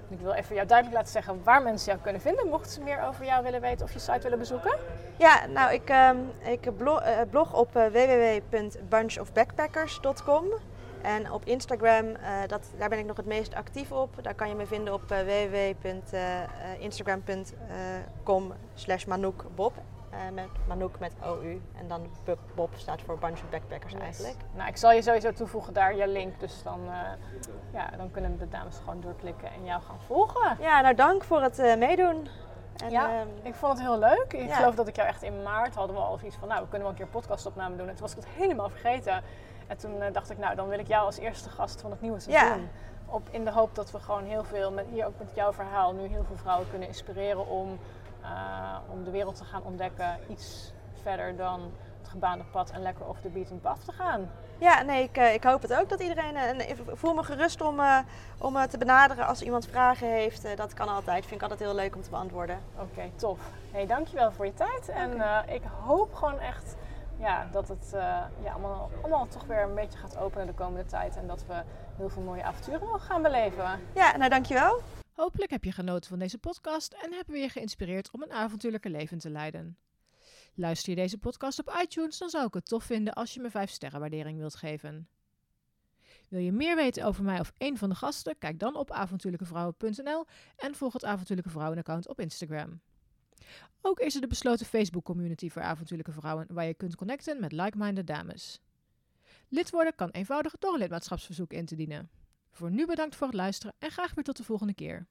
Ik wil even jou duidelijk laten zeggen waar mensen jou kunnen vinden. Mochten ze meer over jou willen weten of je site willen bezoeken. Ja, nou, ik, ehm, ik blog, eh, blog op www.bunchofbackpackers.com. En op Instagram, eh, dat, daar ben ik nog het meest actief op. Daar kan je me vinden op eh, www.instagram.com slash manoukbob. Eh, met Manouk met OU. En dan Bob, staat voor Bunch of Backpackers eigenlijk. Nou, ik zal je sowieso toevoegen daar je link. Dus dan, eh, ja, dan kunnen de dames gewoon doorklikken en jou gaan volgen. Ja, nou dank voor het eh, meedoen. En, Ja. ehm, Ik vond het heel leuk. Ik Ja. geloof dat ik jou echt in maart hadden we al iets van, nou, we kunnen wel een keer podcastopname doen. En toen was ik het helemaal vergeten. En toen eh, dacht ik, nou, dan wil ik jou als eerste gast van het nieuwe seizoen. Op, in de hoop dat we gewoon heel veel, met, hier ook met jouw verhaal, nu heel veel vrouwen kunnen inspireren om, eh, om de wereld te gaan ontdekken. Iets verder dan het gebaande pad en lekker over de beaten path te gaan. Ja, nee, ik, eh, ik hoop het ook dat iedereen. en ik voel me gerust om, om te benaderen als iemand vragen heeft. Dat kan altijd. Vind ik altijd heel leuk om te beantwoorden. Oké, tof. Hey, dankjewel voor je tijd. En ik hoop gewoon echt ja, dat het eh, ja, allemaal, allemaal toch weer een beetje gaat openen de komende tijd. En dat we heel veel mooie avonturen mogen gaan beleven. Ja, nou dankjewel. Hopelijk heb je genoten van deze podcast en hebben we je geïnspireerd om een avontuurlijke leven te leiden. Luister je deze podcast op iTunes, dan zou ik het tof vinden als je me 5 sterren waardering wilt geven. Wil je meer weten over mij of een van de gasten? Kijk dan op avontuurlijkevrouwen.nl en volg het Avontuurlijke Vrouwen account op Instagram. Ook is er de besloten Facebook community voor avontuurlijke vrouwen waar je kunt connecten met like-minded dames. Lid worden kan eenvoudig door een lidmaatschapsverzoek in te dienen. Voor nu bedankt voor het luisteren en graag weer tot de volgende keer.